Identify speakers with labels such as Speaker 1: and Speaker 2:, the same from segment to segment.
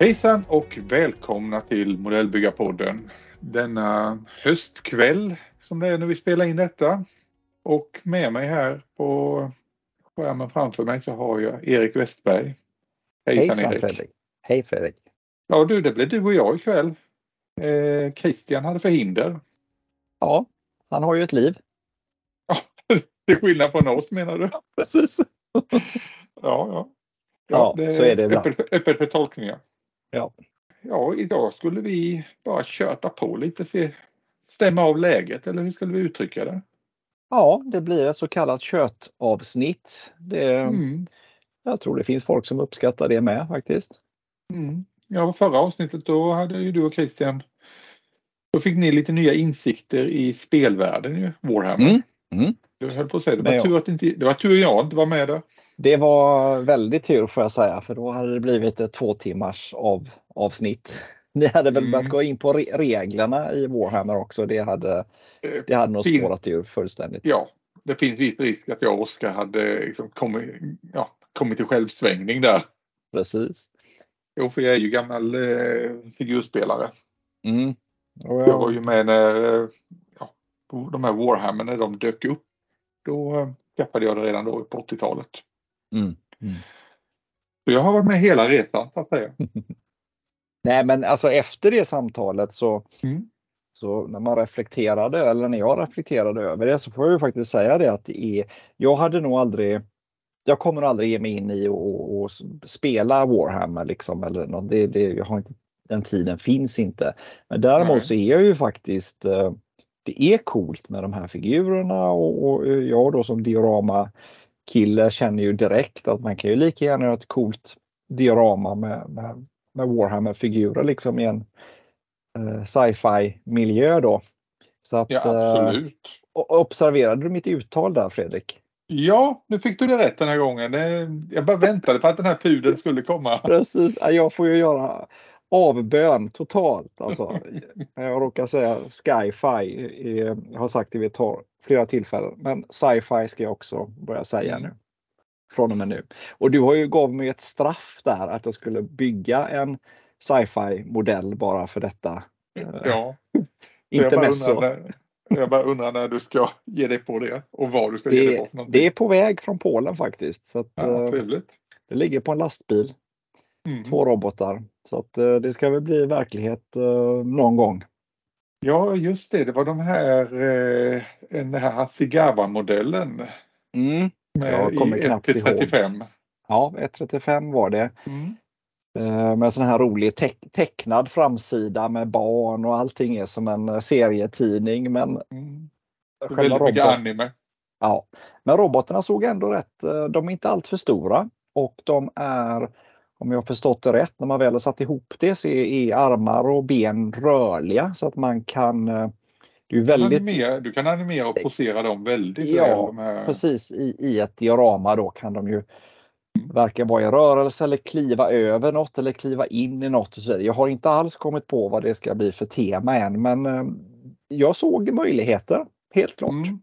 Speaker 1: Hejsan och välkomna till Modellbyggarpodden. Denna höstkväll som det är när vi spelar in detta. Och med mig här på skärmen framför mig så har jag Erik Westberg.
Speaker 2: Hejsan, Hejsan Erik. Fredrik. Hej Fredrik.
Speaker 1: Ja du, det blev du och jag ikväll. Eh, Christian hade förhinder.
Speaker 2: Ja, han har ju ett liv.
Speaker 1: Ja, till skillnad från oss menar du?
Speaker 2: Precis.
Speaker 1: ja, ja.
Speaker 2: Ja, ja så är det ibland.
Speaker 1: Öppet, öppet för tolkningar.
Speaker 2: Ja.
Speaker 1: Ja, idag skulle vi bara köta på lite, se, stämma av läget eller hur skulle vi uttrycka det?
Speaker 2: Ja, det blir ett så kallat kötavsnitt. Det, mm. Jag tror det finns folk som uppskattar det med faktiskt.
Speaker 1: Mm. Ja, förra avsnittet då hade ju du och Christian, då fick ni lite nya insikter i spelvärlden ju, Warhammer. Mm. Mm. Jag höll på att säga, det var, tur att inte, det var tur jag inte var med där.
Speaker 2: Det var väldigt tur får jag säga för då hade det blivit ett två timmars av, avsnitt. Ni hade väl mm. börjat gå in på re reglerna i Warhammer också. Det hade, eh, det hade nog spårat ur fullständigt.
Speaker 1: Ja, det finns viss risk att jag och Oskar hade liksom kommit, ja, kommit till självsvängning där.
Speaker 2: Precis.
Speaker 1: Jo, för jag är ju gammal eh, figurspelare. Mm. Jag... jag var ju med när ja, de här Warhammer när de dök upp. Då eh, skaffade jag det redan då på 80-talet. Mm. Mm. Så jag har varit med hela resan så att säga.
Speaker 2: Nej men alltså efter det samtalet så, mm. så när man reflekterade eller när jag reflekterade över det så får jag ju faktiskt säga det att det är, jag hade nog aldrig jag kommer aldrig ge mig in i och, och spela Warhammer liksom eller något. Det, det, jag har inte, den tiden finns inte. Men däremot så är jag ju faktiskt eh, det är coolt med de här figurerna och, och jag då som diorama kille känner ju direkt att man kan ju lika gärna göra ett coolt diorama med, med, med Warhammer-figurer liksom i en eh, sci-fi miljö då.
Speaker 1: Så att, ja, absolut.
Speaker 2: Eh, observerade du mitt uttal där Fredrik?
Speaker 1: Ja, nu fick du det rätt den här gången. Jag bara väntade på att den här pudeln skulle komma.
Speaker 2: Precis, jag får ju göra avbön totalt. Alltså, jag råkar säga sci-fi. Jag har sagt det vid flera tillfällen. Men sci-fi ska jag också börja säga nu. Från och med nu. Och du har ju gav mig ett straff där att jag skulle bygga en sci-fi modell bara för detta.
Speaker 1: Ja.
Speaker 2: Intermezzo.
Speaker 1: Jag bara undrar när du ska ge dig på det och vad du ska det, ge dig på. Någonting.
Speaker 2: Det är på väg från Polen faktiskt. Så att,
Speaker 1: ja, eh.
Speaker 2: Det ligger på en lastbil. Mm. Två robotar. Så att eh, det ska väl bli verklighet eh, någon gång.
Speaker 1: Ja, just det. Det var de här, eh, den här Hasegawa-modellen.
Speaker 2: Mm.
Speaker 1: Jag kommer knappt ihåg.
Speaker 2: Ja, 135 var det. Mm. Med sån här rolig te tecknad framsida med barn och allting är som en serietidning. Men
Speaker 1: mm. Väldigt mycket anime.
Speaker 2: Ja, men robotarna såg ändå rätt, de är inte alltför stora och de är om jag förstått det rätt, när man väl har satt ihop det så är, armar och ben rörliga så att man kan eh,
Speaker 1: du, väldigt... animera, du kan animera och posera dem väldigt
Speaker 2: Ja, med... precis. I, I ett diorama då kan de ju mm. varken vara i rörelse eller kliva över något eller kliva in i något. Och så vidare. Jag har inte alls kommit på vad det ska bli för tema än men eh, jag såg möjligheter, helt klart. Mm.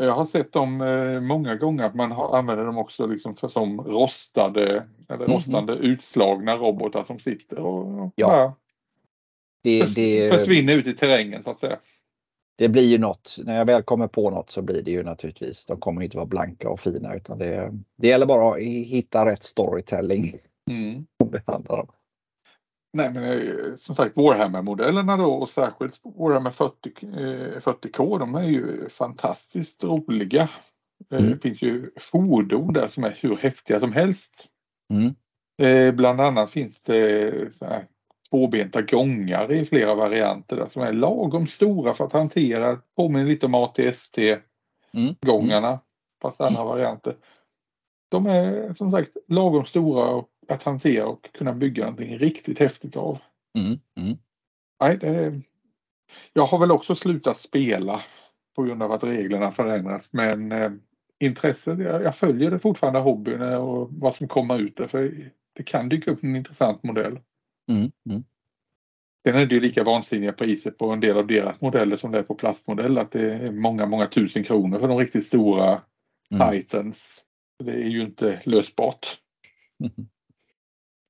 Speaker 1: Jag har sett dem eh, många gånger att man har, använder dem också liksom för, som rostade eller mm. rostande utslagna robotar som sitter och ja. det, det, försvinner ut i terrängen så att säga.
Speaker 2: Det blir ju något, när jag väl kommer på något så blir det ju naturligtvis, de kommer inte vara blanka och fina utan det, det gäller bara att hitta rätt storytelling. Mm. Det handlar om.
Speaker 1: Nej men eh, som sagt Warhammer-modellerna då och särskilt Warhammer 40, eh, 40K de är ju fantastiskt roliga. Eh, mm. Det finns ju fordon där som är hur häftiga som helst. Mm. Eh, bland annat finns det här tvåbenta gångare i flera varianter där som är lagom stora för att hantera. Påminner lite om ATST-gångarna mm. fast andra varianter. De är som sagt lagom stora att hantera och kunna bygga någonting riktigt häftigt av. Mm, mm. Nej, det, jag har väl också slutat spela på grund av att reglerna förändrats men eh, intresset, jag, jag, följer det fortfarande hobbyn och vad som kommer ut där för det kan dyka upp en intressant modell. Mm, mm. Sen är det ju lika vansinniga priser på en del av deras modeller som det är på plastmodell. Att det är många, många tusen kronor för de riktigt stora mm. Titans. Det är ju inte lösbart.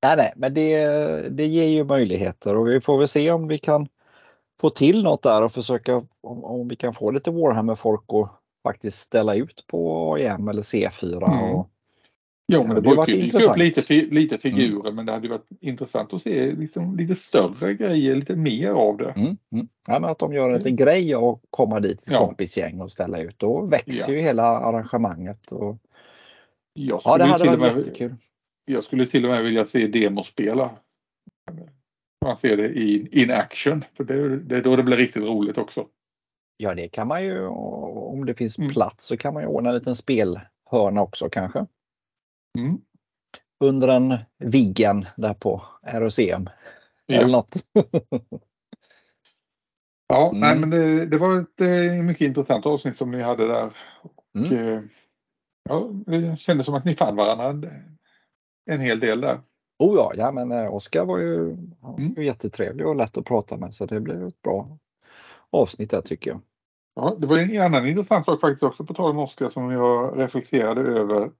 Speaker 2: Nej, nej, men det, det ger ju möjligheter och vi får väl se om vi kan få till något där och försöka om, om vi kan få lite Warhammer-folk att faktiskt ställa ut på AIM eller C4. Mm. Och,
Speaker 1: Jo, men det, det brukar dyka upp lite, lite mm. figurer mm. men det hade varit intressant att se liksom lite större grejer, lite mer av det.
Speaker 2: Mm. Mm. Ja, men att de gör en liten grej och komma dit ett ja. kompisgäng och ställa ut. Då växer ja. ju hela arrangemanget. Och...
Speaker 1: ja, det hade varit med, jättekul. Jag skulle till och med vilja se demospela. Man ser det i in action, för det, det är då det blir riktigt roligt också.
Speaker 2: Ja, det kan man ju om det finns mm. plats så kan man ju ordna en liten spelhörna också kanske. Mm. Under en Viggen där på ROCM. Ja. Eller något.
Speaker 1: ja, mm. nej, men det, det, var ett eh, mycket intressant avsnitt som ni hade där. Och, mm. Eh, ja, det kändes som att ni fann varandra en hel del där.
Speaker 2: Oh ja, ja men eh, Oskar var ju, mm. jättetrevlig och lätt att prata med så det blev ett bra avsnitt där tycker jag.
Speaker 1: Ja, det var en annan intressant sak faktiskt också på tal om Oskar som jag reflekterade över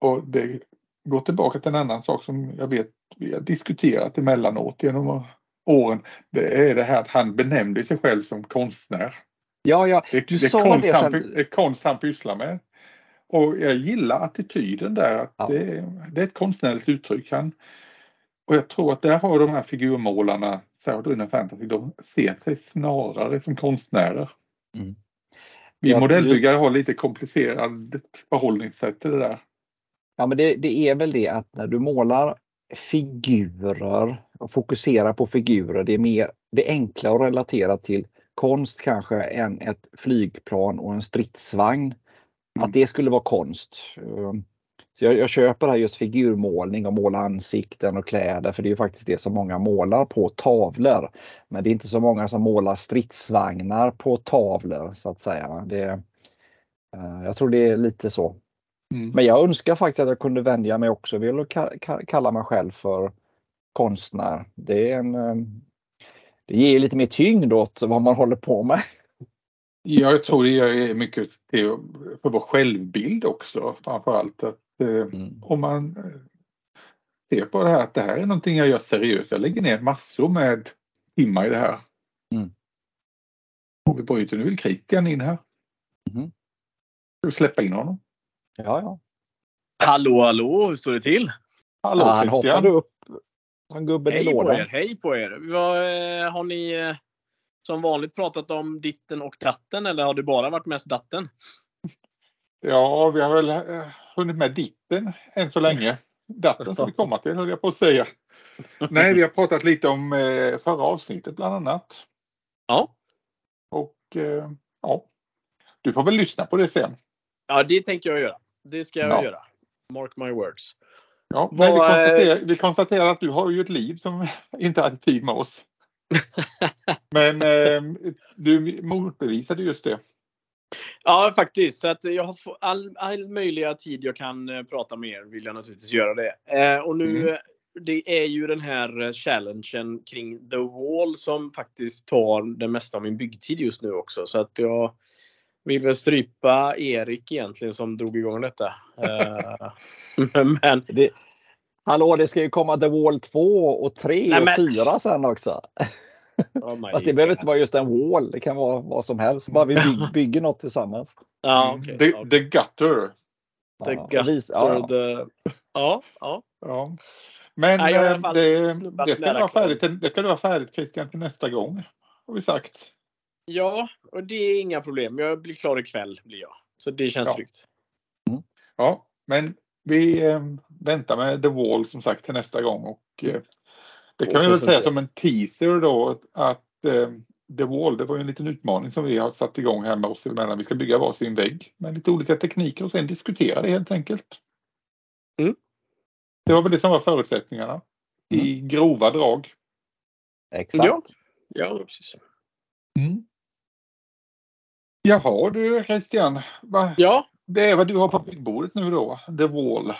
Speaker 1: och det går tillbaka till en annan sak som jag vet vi har diskuterat emellanåt genom åren. Det är det här att han benämnde sig själv som konstnär.
Speaker 2: Ja, ja, du det, sa
Speaker 1: konst
Speaker 2: det
Speaker 1: sen. Är konst han pysslar med. Och jag gillar attityden där. Att ja. det, det, är ett konstnärligt uttryck. Han, och jag tror att där har de här figurmålarna, särskilt inom fantasy, de ser sig snarare som konstnärer. Mm. Vi ja, modellbyggare har lite komplicerat förhållningssätt till det där.
Speaker 2: Ja, men det, det, är väl det att när du målar figurer och fokuserar på figurer, det är mer det enkla att relatera till konst kanske än ett flygplan och en stridsvagn. Mm. Att det skulle vara konst. Ehm, så jag, jag köper här just figurmålning och måla ansikten och kläder för det är faktiskt det som många målar på tavlor. Men det är inte så många som målar stridsvagnar på tavlor så att säga. Det, eh, jag tror det är lite så. Mm. Men jag önskar faktiskt att jag kunde vänja mig också vid att kalla mig själv för konstnär. Det, är en, eh, det ger lite mer tyngd åt vad man håller på med.
Speaker 1: Jag tror det är mycket för vår självbild också framförallt. Att, eh, mm. Om man eh, ser på det här att det här är någonting jag gör seriöst. Jag lägger ner massor med timmar i det här. Mm. Och vi bryter, nu vill kritiken in här. Mm. Ska vi släppa in honom?
Speaker 2: Ja, ja.
Speaker 3: Hallå, hallå, hur står det till?
Speaker 1: Hallå ja,
Speaker 2: Han hoppade upp som gubben
Speaker 3: hej
Speaker 2: i lådan.
Speaker 3: På er, hej på er! Vad, eh, har ni eh, som vanligt pratat om ditten och datten eller har det bara varit mest datten?
Speaker 1: Ja, vi har väl eh, hunnit med ditten än så länge. Datten ska vi komma till höll jag på att säga. Nej, vi har pratat lite om förra avsnittet bland annat.
Speaker 3: Ja.
Speaker 1: Och ja, du får väl lyssna på det sen.
Speaker 3: Ja, det tänker jag göra. Det ska jag ja. göra. Mark my words.
Speaker 1: Ja, men vi, konstaterar, vi konstaterar att du har ju ett liv som inte hade tid med oss. men eh, du motbevisade just det.
Speaker 3: Ja, faktiskt. Så att jag har all, all möjliga tid jag kan eh, prata med er vill jag naturligtvis göra det. Eh, och nu, mm. det är ju den här eh, challengen kring The Wall som faktiskt tar det mesta av min byggtid just nu också. Så att jag vill väl strypa Erik egentligen som drog igång detta. Eh, men
Speaker 2: det, Hallå, det ska ju komma The Wall 2 och 3 Nej, och 4 sen också. Oh Fast det behöver inte vara just en wall, det kan vara vad som helst. Bara vi bygger, något tillsammans.
Speaker 3: Ja, okay,
Speaker 1: mm. the, okay. the Gutter.
Speaker 3: The ja, Gutter. Ja. The... Ja, ja.
Speaker 1: ja. Men Nej, eh, det, det, kan vara färdigt, det kan vara färdigt Christian till nästa gång. Har vi sagt.
Speaker 3: Ja, och det är inga problem. Jag blir klar ikväll blir jag. Så det känns ja. tryggt.
Speaker 1: Mm. Ja, men vi eh, väntar med The Wall som sagt till nästa gång och eh, det kan vi väl säga som en teaser då att eh, The Wall, det var ju en liten utmaning som vi har satt igång här med oss emellan. Vi ska bygga varsin vägg med lite olika tekniker och sen diskutera det helt enkelt. Mm. Det var väl det som var förutsättningarna mm. i grova drag.
Speaker 3: Exakt. Ja, ja precis. Mm.
Speaker 1: Jaha du Christian. Va?
Speaker 3: Ja.
Speaker 1: Det är vad du har på byggbordet nu då, The Wall.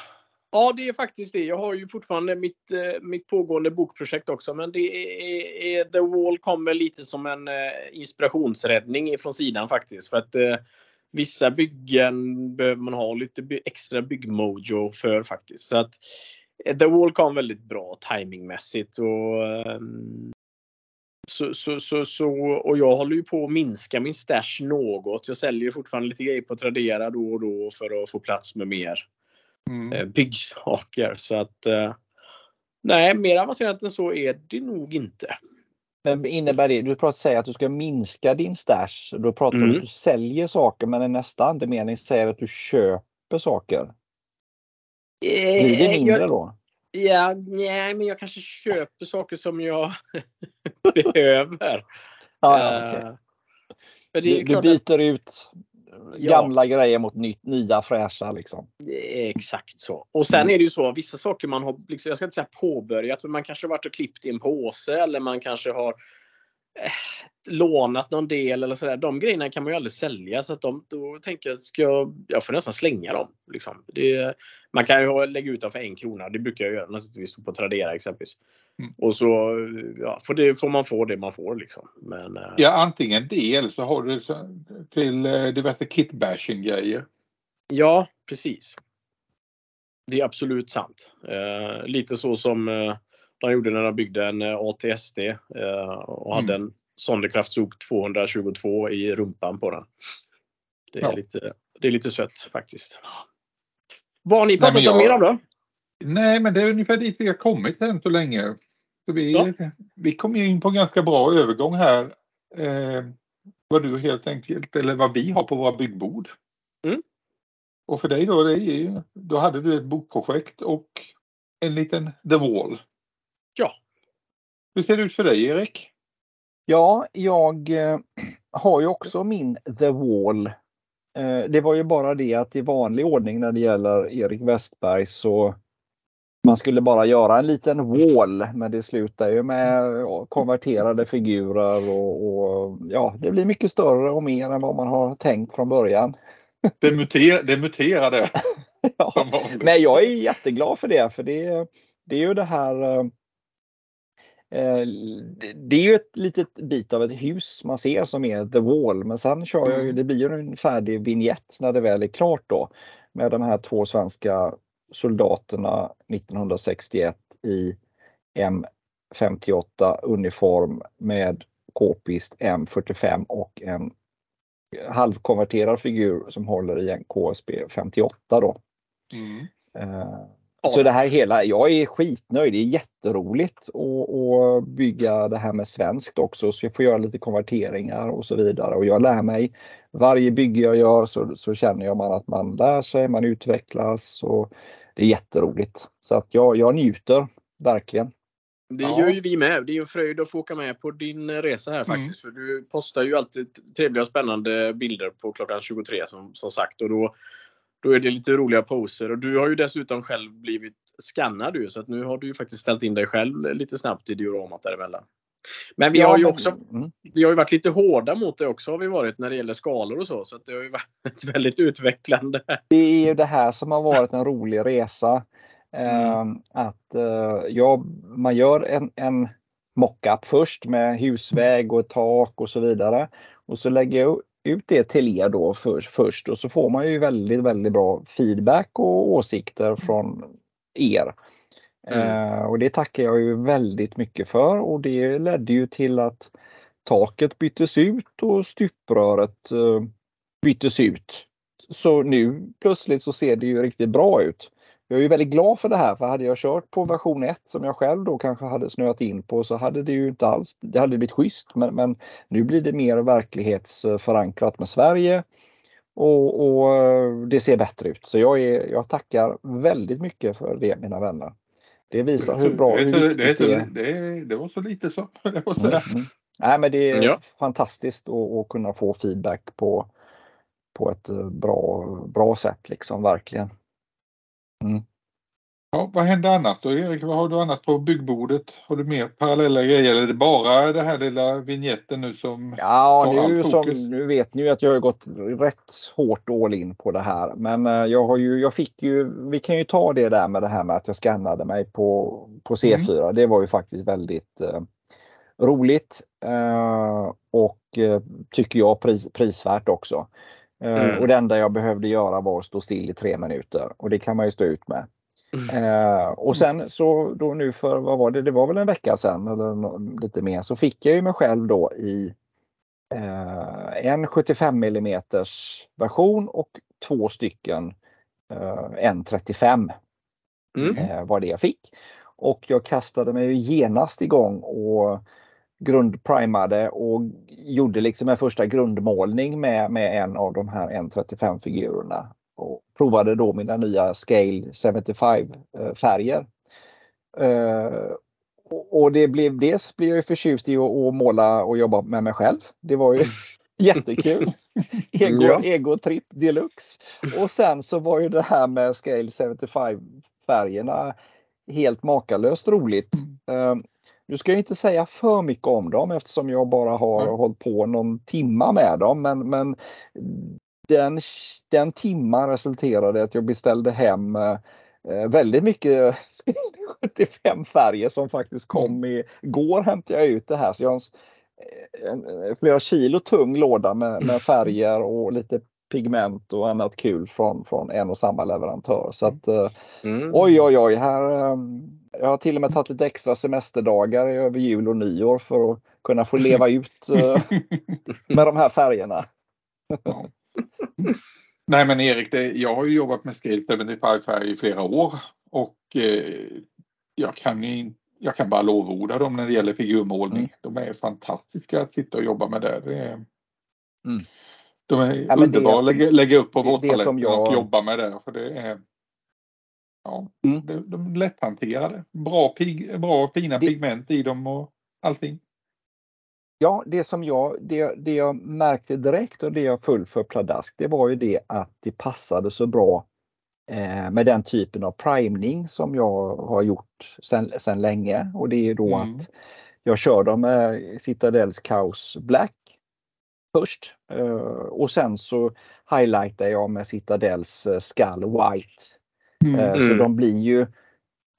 Speaker 3: Ja, det är faktiskt det. Jag har ju fortfarande mitt, eh, mitt pågående bokprojekt också, men det är, är The Wall kommer lite som en eh, inspirationsräddning från sidan faktiskt. För att eh, vissa byggen behöver man ha lite extra byggmojo för faktiskt. Så att eh, The Wall kom väldigt bra timingmässigt och eh, så, så, så, så, och jag håller ju på att minska min stash något. Jag säljer fortfarande lite grejer på Tradera då och då för att få plats med mer mm. Eh, byggsaker. Så att eh, nej, mer avancerat än så är det nog inte.
Speaker 2: Men innebär det, du pratar säger att du ska minska din stash, då pratar mm. du att du säljer saker men i nästa andemening säger att du köper saker. Blir det mindre jag, då?
Speaker 3: Ja, nej, men jag kanske köper saker som jag behöver.
Speaker 2: Ja, ja, okay. du, du byter att, ut gamla ja, grejer mot nytt, nya fräscha liksom.
Speaker 3: Exakt så. Och sen mm. är det ju så, vissa saker man har, liksom, jag ska inte säga påbörjat, men man kanske varit och klippt i en påse eller man kanske har eh, lånat någon del eller sådär. De grejerna kan man ju aldrig sälja så att de, då tänker jag, ska jag, jag får nästan slänga dem. Liksom. Det, man kan ju lägga ut dem för en krona. Det brukar jag göra naturligtvis på Tradera exempelvis. Mm. Och så ja, får, det, får man få det man får liksom. Men,
Speaker 1: eh, ja, antingen det eller så har du till eh, diverse kitbashing grejer.
Speaker 3: Ja, precis. Det är absolut sant. Eh, lite så som eh, de gjorde när de byggde en eh, ATSD eh, och hade mm. en Sonderkraftzug 222 i rumpan på den. Det är, ja. lite, det är lite sött faktiskt. Vad har ni pratat jag, om mer om då?
Speaker 1: Nej, men det är ungefär dit vi har kommit än så länge. Så vi, ja. vi kom in på en ganska bra övergång här. Eh, vad du helt enkelt, eller vad vi har på våra byggbord. Mm. Och för dig då, det är, då hade du ett bokprojekt och en liten The Wall. Hur ser det ut för dig Erik?
Speaker 2: Ja, jag eh, har ju också min The Wall. Eh, det var ju bara det att i vanlig ordning när det gäller Erik Westberg så man skulle bara göra en liten wall men det slutar ju med konverterade figurer och, och ja, det blir mycket större och mer än vad man har tänkt från början.
Speaker 1: Det, muter, det muterade.
Speaker 2: ja, men jag är jätteglad för det för det, det är ju det här Eh, det är ju ett litet bit av ett hus man ser som är The Wall men sen kör jag ju, mm. det blir ju en färdig vignett när det väl är klart då med de här två svenska soldaterna 1961 i M58 uniform med k-pist M45 och en halvkonverterad figur som håller i en KSB 58 då. Mm. Så det här hela, jag är skitnöjd. Det är jätteroligt att, bygga det här med svenskt också så jag får göra lite konverteringar och så vidare och jag lär mig. Varje bygge jag gör så, så känner jag man att man lär sig, man utvecklas och det är jätteroligt. Så att jag, jag njuter verkligen.
Speaker 3: Det ja. gör ju vi med. Det är ju en fröjd att få åka med på din resa här mm. faktiskt. Mm. För du postar ju alltid trevliga och spännande bilder på klockan 23 som, som sagt. Och då då är det lite roliga poser och du har ju dessutom själv blivit skannad ju så att nu har du ju faktiskt ställt in dig själv lite snabbt i dioramat däremellan. Men vi har ju också mm. vi har ju varit lite hårda mot det också har vi varit när det gäller skalor och så. Så det har ju varit väldigt utvecklande.
Speaker 2: Det är ju det här som har varit en rolig resa. Mm. Ehm, att uh, ja, man gör en, en mockup först med husväg och tak och så vidare. Och så lägger jag ut det till er då först, först och så får man ju väldigt, väldigt bra feedback och åsikter från er. Mm. Eh, och det tackar jag ju väldigt mycket för och det ledde ju till att taket byttes ut och stupröret eh, byttes ut. Så nu plötsligt så ser det ju riktigt bra ut. Jag är ju väldigt glad för det här för hade jag kört på version 1 som jag själv då kanske hade snöat in på så hade det ju inte alls, det hade blivit schysst men, men nu blir det mer verklighetsförankrat med Sverige och, och, det ser bättre ut. Så jag, är, jag tackar väldigt mycket för det mina vänner. Det visar hur bra, hur
Speaker 1: viktigt det, det, det, det var så lite så, jag säga. Mm, mm.
Speaker 2: Nej, men det är ja. fantastiskt att, att, kunna få feedback på, på ett bra, bra sätt liksom, verkligen. Mm.
Speaker 1: Ja, vad händer annars då Erik? Vad har du annat på byggbordet? Har du mer parallella grejer eller är det bara det här lilla vignetten nu som
Speaker 2: Ja, nu, som, nu vet ni ju att jag har gått rätt hårt all in på det här. Men eh, jag har ju, jag fick ju, vi kan ju ta det där med det här med att jag skannade mig på, på C4. Mm. Det var ju faktiskt väldigt eh, roligt eh, och eh, tycker jag pris, prisvärt också. Eh, mm. Och det enda jag behövde göra var att stå still i tre minuter och det kan man ju stå ut med. Mm. Eh, och sen så då nu för, vad var det, det var väl en vecka sedan eller lite mer, så fick jag ju mig själv då i eh, en 75 mm version och två stycken eh, en 35 mm. eh, var det jag fick. Och jag kastade mig genast igång och grundprimade och gjorde liksom en första grundmålning med, med en av de här 1.35 figurerna och provade då mina nya Scale 75 eh, färger. Uh, och det blev, dels blev jag förtjust i att, måla och jobba med mig själv. Det var ju jättekul. Ego, ja. deluxe. Och sen så var ju det här med Scale 75 färgerna helt makalöst roligt. Nu ska jag inte säga för mycket om dem eftersom jag bara har mm. hållit på någon timma med dem. Men, men den, den timman resulterade i att jag beställde hem eh, väldigt mycket 75 färger som faktiskt kom mm. i går hämtade jag ut det här. Så jag har en, en, flera kilo tung låda med, med färger och lite pigment och annat kul från, från en och samma leverantör. Så att, eh, mm. oj oj oj, här, ehm, jag har till och med tagit lite extra semesterdagar över jul och nyår för att kunna få leva ut eh, med de här färgerna.
Speaker 1: Nej men Erik, det, jag har ju jobbat med Scale 75 färg i flera år och eh, jag, kan ju, jag kan bara lovorda dem när det gäller figurmålning. Mm. De är fantastiska att sitta och jobba med där. Det är, mm. De är ja, underbara att lägga, upp på våtpaletten jag... och jobba med det. För det är, ja, mm. de, de är lätthanterade. Bra, pig, bra fina det... pigment i dem och allting.
Speaker 2: Ja, det som jag, det, det jag märkte direkt och det jag föll för pladask, det var ju det att det passade så bra eh, med den typen av primning som jag har gjort sedan länge. Och det är då mm. att jag kör dem med Citadels Chaos Black först eh, och sen så highlightar jag med Citadels eh, Skull White. Mm. Eh, så mm. de blir ju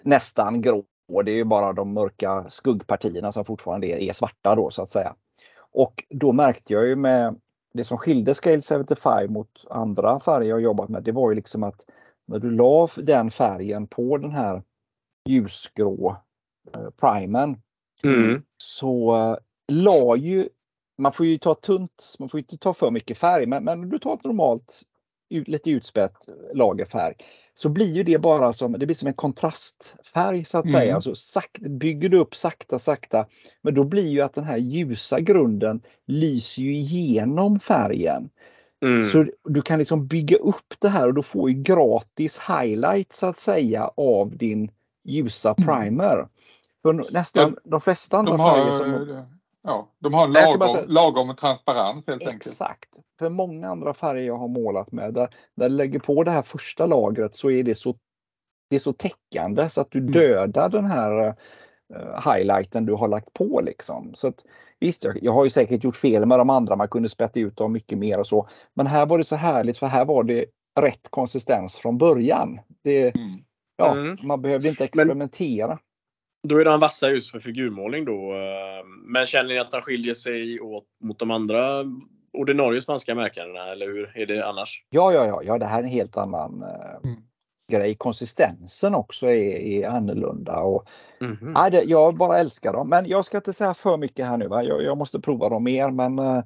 Speaker 2: nästan grå och det är ju bara de mörka skuggpartierna som fortfarande är, svarta då så att säga. Och då märkte jag ju med det som skilde Scale 75 mot andra färger jag jobbat med, det var ju liksom att när du la den färgen på den här ljusgrå primen mm. så la ju, man får ju ta tunt, man får inte ta för mycket färg, men, men du tar ett normalt lite utspätt lagerfärg så blir ju det bara som, det blir som en kontrastfärg så att mm. säga. Alltså, sakt, bygger du upp sakta sakta men då blir ju att den här ljusa grunden lyser ju igenom färgen. Mm. Så du kan liksom bygga upp det här och du får ju gratis highlight så att säga av din ljusa mm. primer. Mm. För nästan ja, de flesta andra de har, färger som...
Speaker 1: Ja, de har lagom, säga, lagom transparens helt
Speaker 2: exakt.
Speaker 1: enkelt.
Speaker 2: Exakt. För många andra färger jag har målat med, där, där lägger på det här första lagret så är det så, det är så täckande så att du mm. dödar den här uh, highlighten du har lagt på. Liksom. Så att, visst, jag, jag har ju säkert gjort fel med de andra, man kunde spätta ut dem mycket mer och så. Men här var det så härligt för här var det rätt konsistens från början. Det, mm. Ja, mm. Man behövde inte experimentera. Men
Speaker 3: då är den vassa just för figurmålning då. Eh, men känner ni att den skiljer sig åt mot de andra ordinarie spanska märkena eller hur är det annars?
Speaker 2: Ja, ja, ja, ja det här är en helt annan eh, mm. grej. Konsistensen också är, är annorlunda. Och, mm -hmm. nej, det, jag bara älskar dem. Men jag ska inte säga för mycket här nu. Va? Jag, jag måste prova dem mer men uh,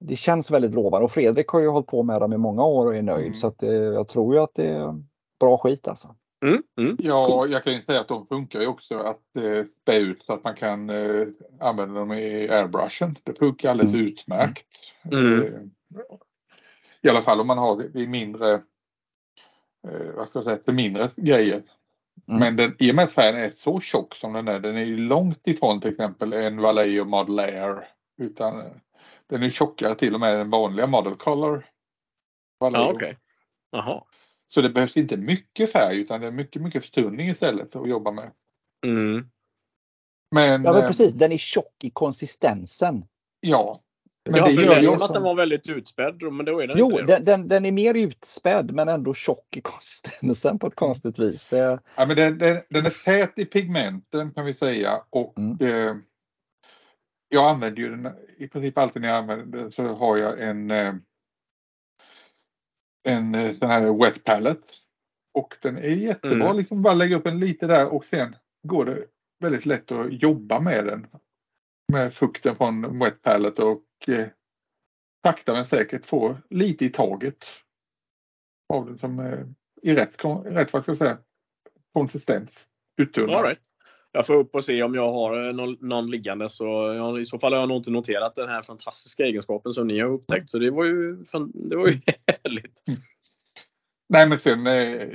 Speaker 2: det känns väldigt lovande. Och Fredrik har ju hållit på med dem i många år och är nöjd. Mm. Så att, uh, jag tror ju att det är bra skit alltså.
Speaker 1: Mm, mm, ja, jag kan ju säga att de funkar ju också att eh, spä ut så att man kan eh, använda dem i airbrushen. Det funkar alldeles mm. utmärkt. Mm. Eh, I alla fall om man har det i mindre, eh, vad ska jag säga, mindre grejer. Mm. Men den, i och med att färgen är så tjock som den är, den är långt ifrån till exempel en Vallejo Model Air. Utan eh, den är tjockare till och med än den vanliga Model Color.
Speaker 3: Vallejo. Okej. Okay. Jaha.
Speaker 1: Så det behövs inte mycket färg utan det är mycket, mycket förstunning istället att jobba med.
Speaker 3: Mm.
Speaker 2: Men, ja men precis, den är tjock i konsistensen.
Speaker 1: Ja,
Speaker 3: men det gör ju som att den var väldigt utspädd, men då är den
Speaker 2: jo,
Speaker 3: inte
Speaker 2: det. Den, den, den är mer utspädd men ändå tjock i konsistensen på ett konstigt vis. Det...
Speaker 1: Ja, men den, den, den, är tät i pigmenten kan vi säga och mm. eh, jag använder ju den i princip alltid när jag använder den så har jag en eh, en eh, sån här wet palette. Och den är jättebra, mm. liksom bara lägga upp en lite där och sen går det väldigt lätt att jobba med den. Med fukten från wet palette och eh, sakta men säkert få lite i taget av den som är i rätt, rätt vad ska jag säga, konsistens. Uttunnad.
Speaker 3: right. Jag får upp och se om jag har någon, någon liggande så jag, i så fall har jag nog inte noterat den här fantastiska egenskapen som ni har upptäckt. Så det var ju, det var ju härligt. Mm.
Speaker 1: Nej men sen eh,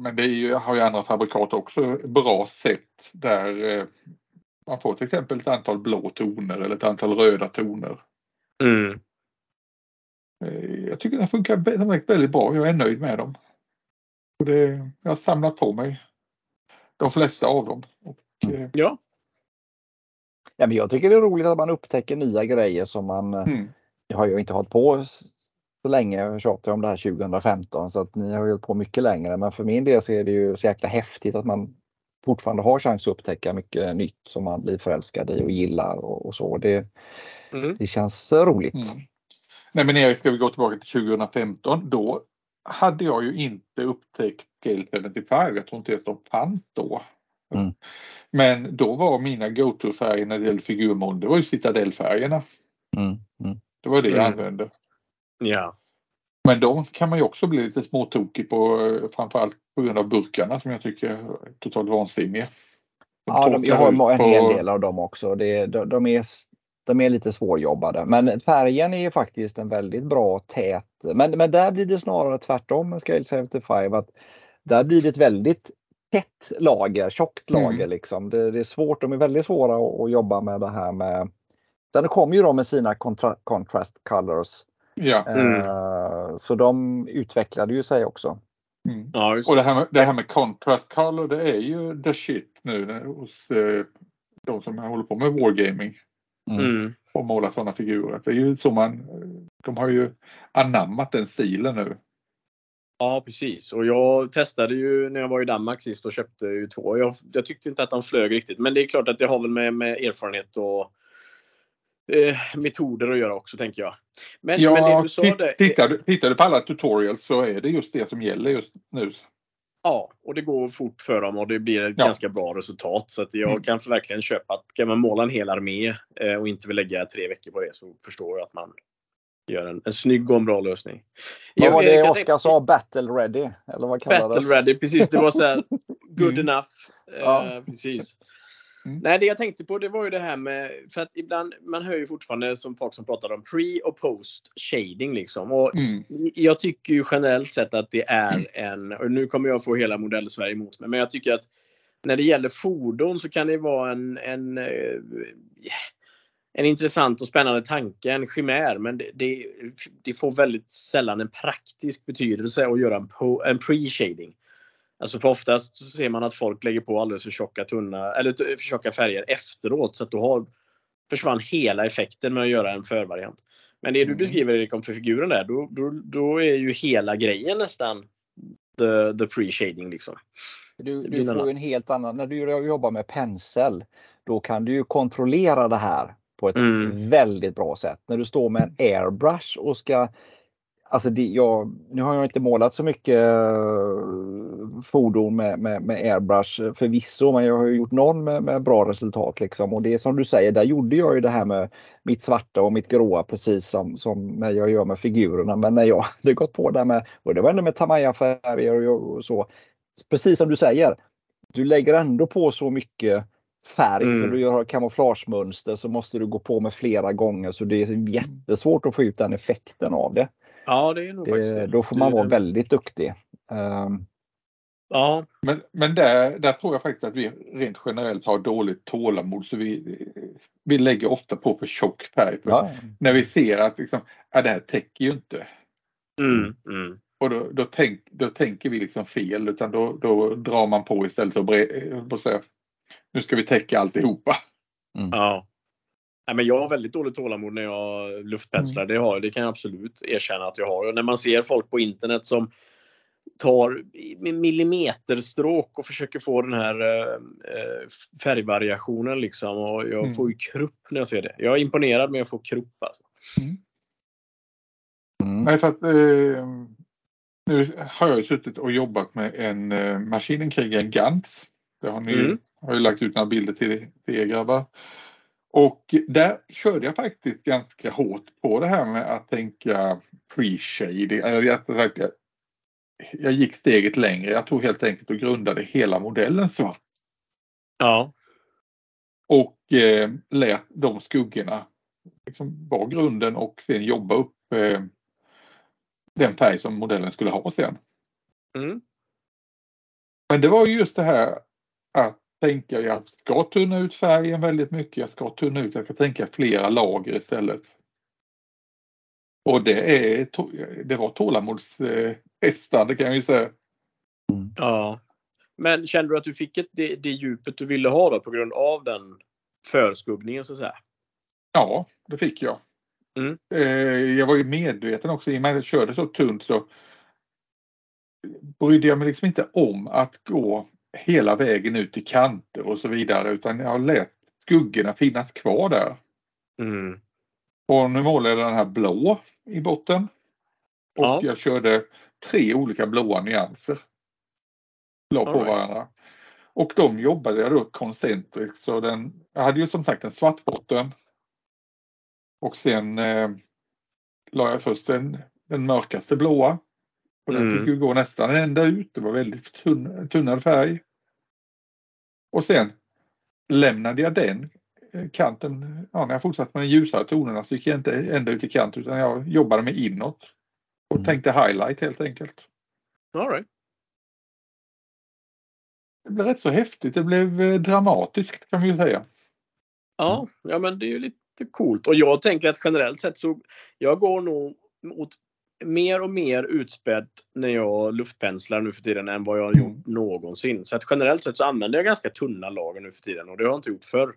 Speaker 1: men det ju, har ju andra fabrikat också bra sätt där eh, man får till exempel ett antal blå toner eller ett antal röda toner.
Speaker 3: Mm.
Speaker 1: Eh, jag tycker den funkar väldigt bra. Jag är nöjd med dem. Och det, jag har samlat på mig de flesta av dem. Och,
Speaker 3: mm. Ja.
Speaker 2: ja men jag tycker det är roligt att man upptäcker nya grejer som man mm. Jag har ju inte hållit på så länge. Jag tjatar om det här 2015 så att ni har hållit på mycket längre. Men för min del så är det ju så jäkla häftigt att man fortfarande har chans att upptäcka mycket nytt som man blir förälskad i och gillar och, och så. Det, mm. det känns roligt. Mm.
Speaker 1: Nej men Erik, ska vi gå tillbaka till 2015. Då hade jag ju inte upptäckt Gale 75. Jag tror inte att de fanns då. Mm. Men då var mina go-to-färger när det gällde figurmål, det var ju citadellfärgerna.
Speaker 2: Mm. Mm.
Speaker 1: Det var det jag mm. använde.
Speaker 3: Ja.
Speaker 1: Men de kan man ju också bli lite småtokig på, framförallt på grund av burkarna som jag tycker är totalt vansinniga.
Speaker 2: ja, de, jag har en hel del av dem också. Det, de, de, är, de är lite svårjobbade. Men färgen är ju faktiskt en väldigt bra tät. Men, men där blir det snarare tvärtom med Scale 75. Att där blir det ett väldigt tätt lager, tjockt lager. Mm. Liksom. Det, det, är svårt, de är väldigt svåra att, att jobba med det här med Sen kommer ju de med sina contra contrast colors
Speaker 1: Ja.
Speaker 2: Mm. Så de utvecklade ju sig också.
Speaker 1: Mm. Ja, och det här, med, det här med contrast color det är ju the shit nu hos eh, de som håller på med wargaming.
Speaker 3: Mm. mm.
Speaker 1: Och målar sådana figurer. Det är ju så man, de har ju anammat den stilen nu.
Speaker 3: Ja precis och jag testade ju när jag var i Danmark sist och köpte ju två. Jag, jag tyckte inte att de flög riktigt men det är klart att det har väl med, med erfarenhet och eh, metoder att göra också tänker jag.
Speaker 1: Men, ja, men det du sa det, tittar, du, tittar du på alla tutorials så är det just det som gäller just nu.
Speaker 3: Ja, och det går fort för dem och det blir ett ja. ganska bra resultat. Så att jag mm. kan verkligen köpa att kan man måla en hel armé eh, och inte vill lägga tre veckor på det så förstår jag att man gör en, en snygg och en bra lösning.
Speaker 2: Vad var det Oskar sa? Battle ready? Eller vad
Speaker 3: Battle ready, precis. Det var så här, good mm. enough. Ja. Eh, precis. Mm. Nej, det jag tänkte på det var ju det här med, för att ibland, man hör ju fortfarande som folk som pratar om pre och post shading liksom. Och
Speaker 1: mm.
Speaker 3: Jag tycker ju generellt sett att det är en, och nu kommer jag få hela modell Sverige emot mig, men jag tycker att när det gäller fordon så kan det vara en, en, eh, en intressant och spännande tanke, en chimär, men det, det, det får väldigt sällan en praktisk betydelse att göra en, pre-shading. Alltså för oftast så ser man att folk lägger på alldeles för tjocka, tunna, eller för tjocka färger efteråt så att då har, försvann hela effekten med att göra en förvariant. Men det du mm. beskriver Erik om för figuren där, då, då, då är ju hela grejen nästan the, the pre-shading liksom.
Speaker 2: Du, du får en helt annan, när du jobbar med pensel, då kan du ju kontrollera det här på ett mm. väldigt bra sätt. När du står med en airbrush och ska Alltså det, jag, nu har jag inte målat så mycket eh, fordon med, med, med airbrush förvisso, men jag har gjort någon med, med, bra resultat. Liksom. Och det är som du säger, där gjorde jag ju det här med mitt svarta och mitt gråa precis som, som när jag gör med figurerna. Men när jag hade gått på det med, och det var ändå med Tamaya-färger och, och, så. Precis som du säger, du lägger ändå på så mycket färg mm. för du gör kamouflagemönster så måste du gå på med flera gånger så det är jättesvårt att få ut den effekten av det.
Speaker 3: Ja, det är nog det, faktiskt
Speaker 2: Då får man vara väldigt duktig. Um,
Speaker 3: ja.
Speaker 1: Men, men där, där tror jag faktiskt att vi rent generellt har dåligt tålamod så vi, vi lägger ofta på för tjock färg. Ja. När vi ser att liksom, ja, det här täcker ju inte.
Speaker 3: Mm, mm.
Speaker 1: Och då, då, tänk, då tänker vi liksom fel utan då, då drar man på istället för att säga nu ska vi täcka alltihopa.
Speaker 3: Mm. Ja. Nej, men jag har väldigt dåligt tålamod när jag luftpenslar. Mm. Det, har, det kan jag absolut erkänna att jag har. Och när man ser folk på internet som tar millimeterstråk och försöker få den här äh, färgvariationen liksom. Och jag mm. får ju krupp när jag ser det. Jag är imponerad men jag får krupp alltså. Mm.
Speaker 1: Mm. Nej, för att eh, nu har jag suttit och jobbat med en eh, maskinen kring en Gantz. Det har ni mm. Har ju lagt ut några bilder till, till er grabbar. Och där körde jag faktiskt ganska hårt på det här med att tänka pre-shading. Jag, jag gick steget längre. Jag tog helt enkelt och grundade hela modellen svart.
Speaker 3: Ja.
Speaker 1: Och eh, lät de skuggorna liksom vara grunden och sen jobba upp eh, den färg som modellen skulle ha sen. Mm. Men det var just det här att tänka jag ska tunna ut färgen väldigt mycket. Jag ska tunna ut, jag ska tänka flera lager istället. Och det, är, det var tålamodshästande kan jag ju säga.
Speaker 3: Mm. Ja. Men kände du att du fick ett, det, det djupet du ville ha då, på grund av den förskuggningen så att säga?
Speaker 1: Ja, det fick jag. Mm. Eh, jag var ju medveten också, i och med att jag körde så tunt så brydde jag mig liksom inte om att gå hela vägen ut till kanter och så vidare utan jag lät skuggorna finnas kvar där. Mm. Och nu målade jag den här blå i botten. Och ja. jag körde tre olika blåa nyanser. La på right. varandra. Och de jobbade jag då koncentriskt. Så den, jag hade ju som sagt en svart botten. Och sen eh, la jag först den, den mörkaste blåa. Och den mm. fick ju gå nästan ända ut. Det var väldigt tunn, tunnad färg. Och sen lämnade jag den eh, kanten, ja, när jag fortsatte med de ljusare tonerna så gick jag inte ända ut i kant utan jag jobbade mig inåt. Och mm. tänkte highlight helt enkelt.
Speaker 3: All right.
Speaker 1: Det blev rätt så häftigt. Det blev eh, dramatiskt kan vi ju säga.
Speaker 3: Ja, ja men det är ju lite coolt. Och jag tänker att generellt sett så jag går nog mot mer och mer utspädd när jag luftpenslar nu för tiden än vad jag har gjort mm. någonsin. Så att generellt sett så använder jag ganska tunna lager nu för tiden och det har jag inte gjort förr.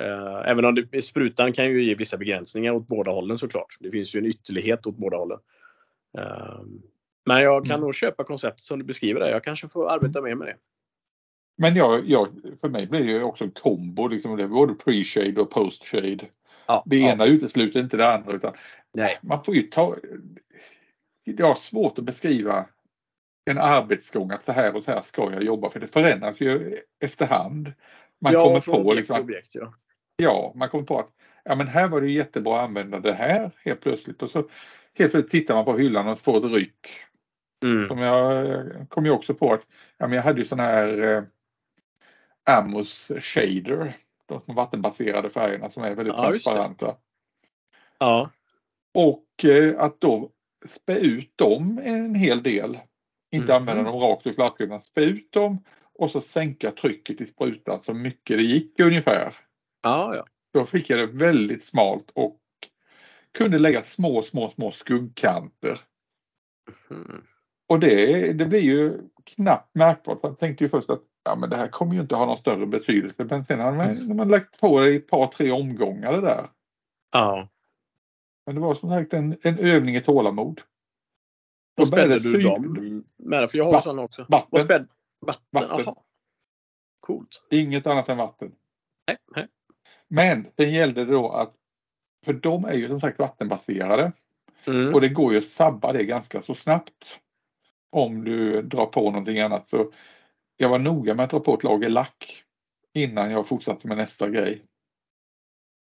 Speaker 3: Uh, även om det, sprutan kan ju ge vissa begränsningar åt båda hållen såklart. Det finns ju en ytterlighet åt båda hållen. Uh, men jag kan mm. nog köpa konceptet som du beskriver det. Jag kanske får arbeta mer med det.
Speaker 1: Men jag, jag, för mig blir det också en kombo. Liksom det är både pre-shade och post-shade. Ja, det ena ja. utesluter inte det andra. Utan Nej. Man får ju ta, det har svårt att beskriva en arbetsgång att så här och så här ska jag jobba för det förändras ju efterhand. Man ja, kommer på
Speaker 3: objekt, liksom, objekt, ja.
Speaker 1: ja, man kommer på att ja, men här var det jättebra att använda det här helt plötsligt och så helt plötsligt tittar man på hyllan och får ett ryck. Mm. Som jag, jag kom ju också på att ja, men jag hade ju sån här eh, Amos shader, de vattenbaserade färgerna som är väldigt ja, transparenta.
Speaker 3: Ja.
Speaker 1: Och eh, att då spä ut dem en hel del. Inte mm. använda dem rakt ur flaskan, spä ut dem och så sänka trycket i sprutan så mycket det gick ungefär.
Speaker 3: Ja, ja.
Speaker 1: Då fick jag det väldigt smalt och kunde lägga små, små, små skuggkanter. Mm. Och det, det blir ju knappt märkbart. Jag tänkte ju först att ja, men det här kommer ju inte ha någon större betydelse. Men sen har man, man lagt på det i ett par, tre omgångar det där.
Speaker 3: Ja.
Speaker 1: Men det var som sagt en, en övning i tålamod.
Speaker 3: Vad spände du dem med? För jag har Va sådana också.
Speaker 1: Vatten.
Speaker 3: Späd... Vatten. vatten. Aha. Coolt.
Speaker 1: Inget annat än vatten.
Speaker 3: Nej, nej.
Speaker 1: Men det gällde då att, för de är ju som sagt vattenbaserade. Mm. Och det går ju att sabba det ganska så snabbt. Om du drar på någonting annat. Så jag var noga med att dra på ett lager lack innan jag fortsatte med nästa grej.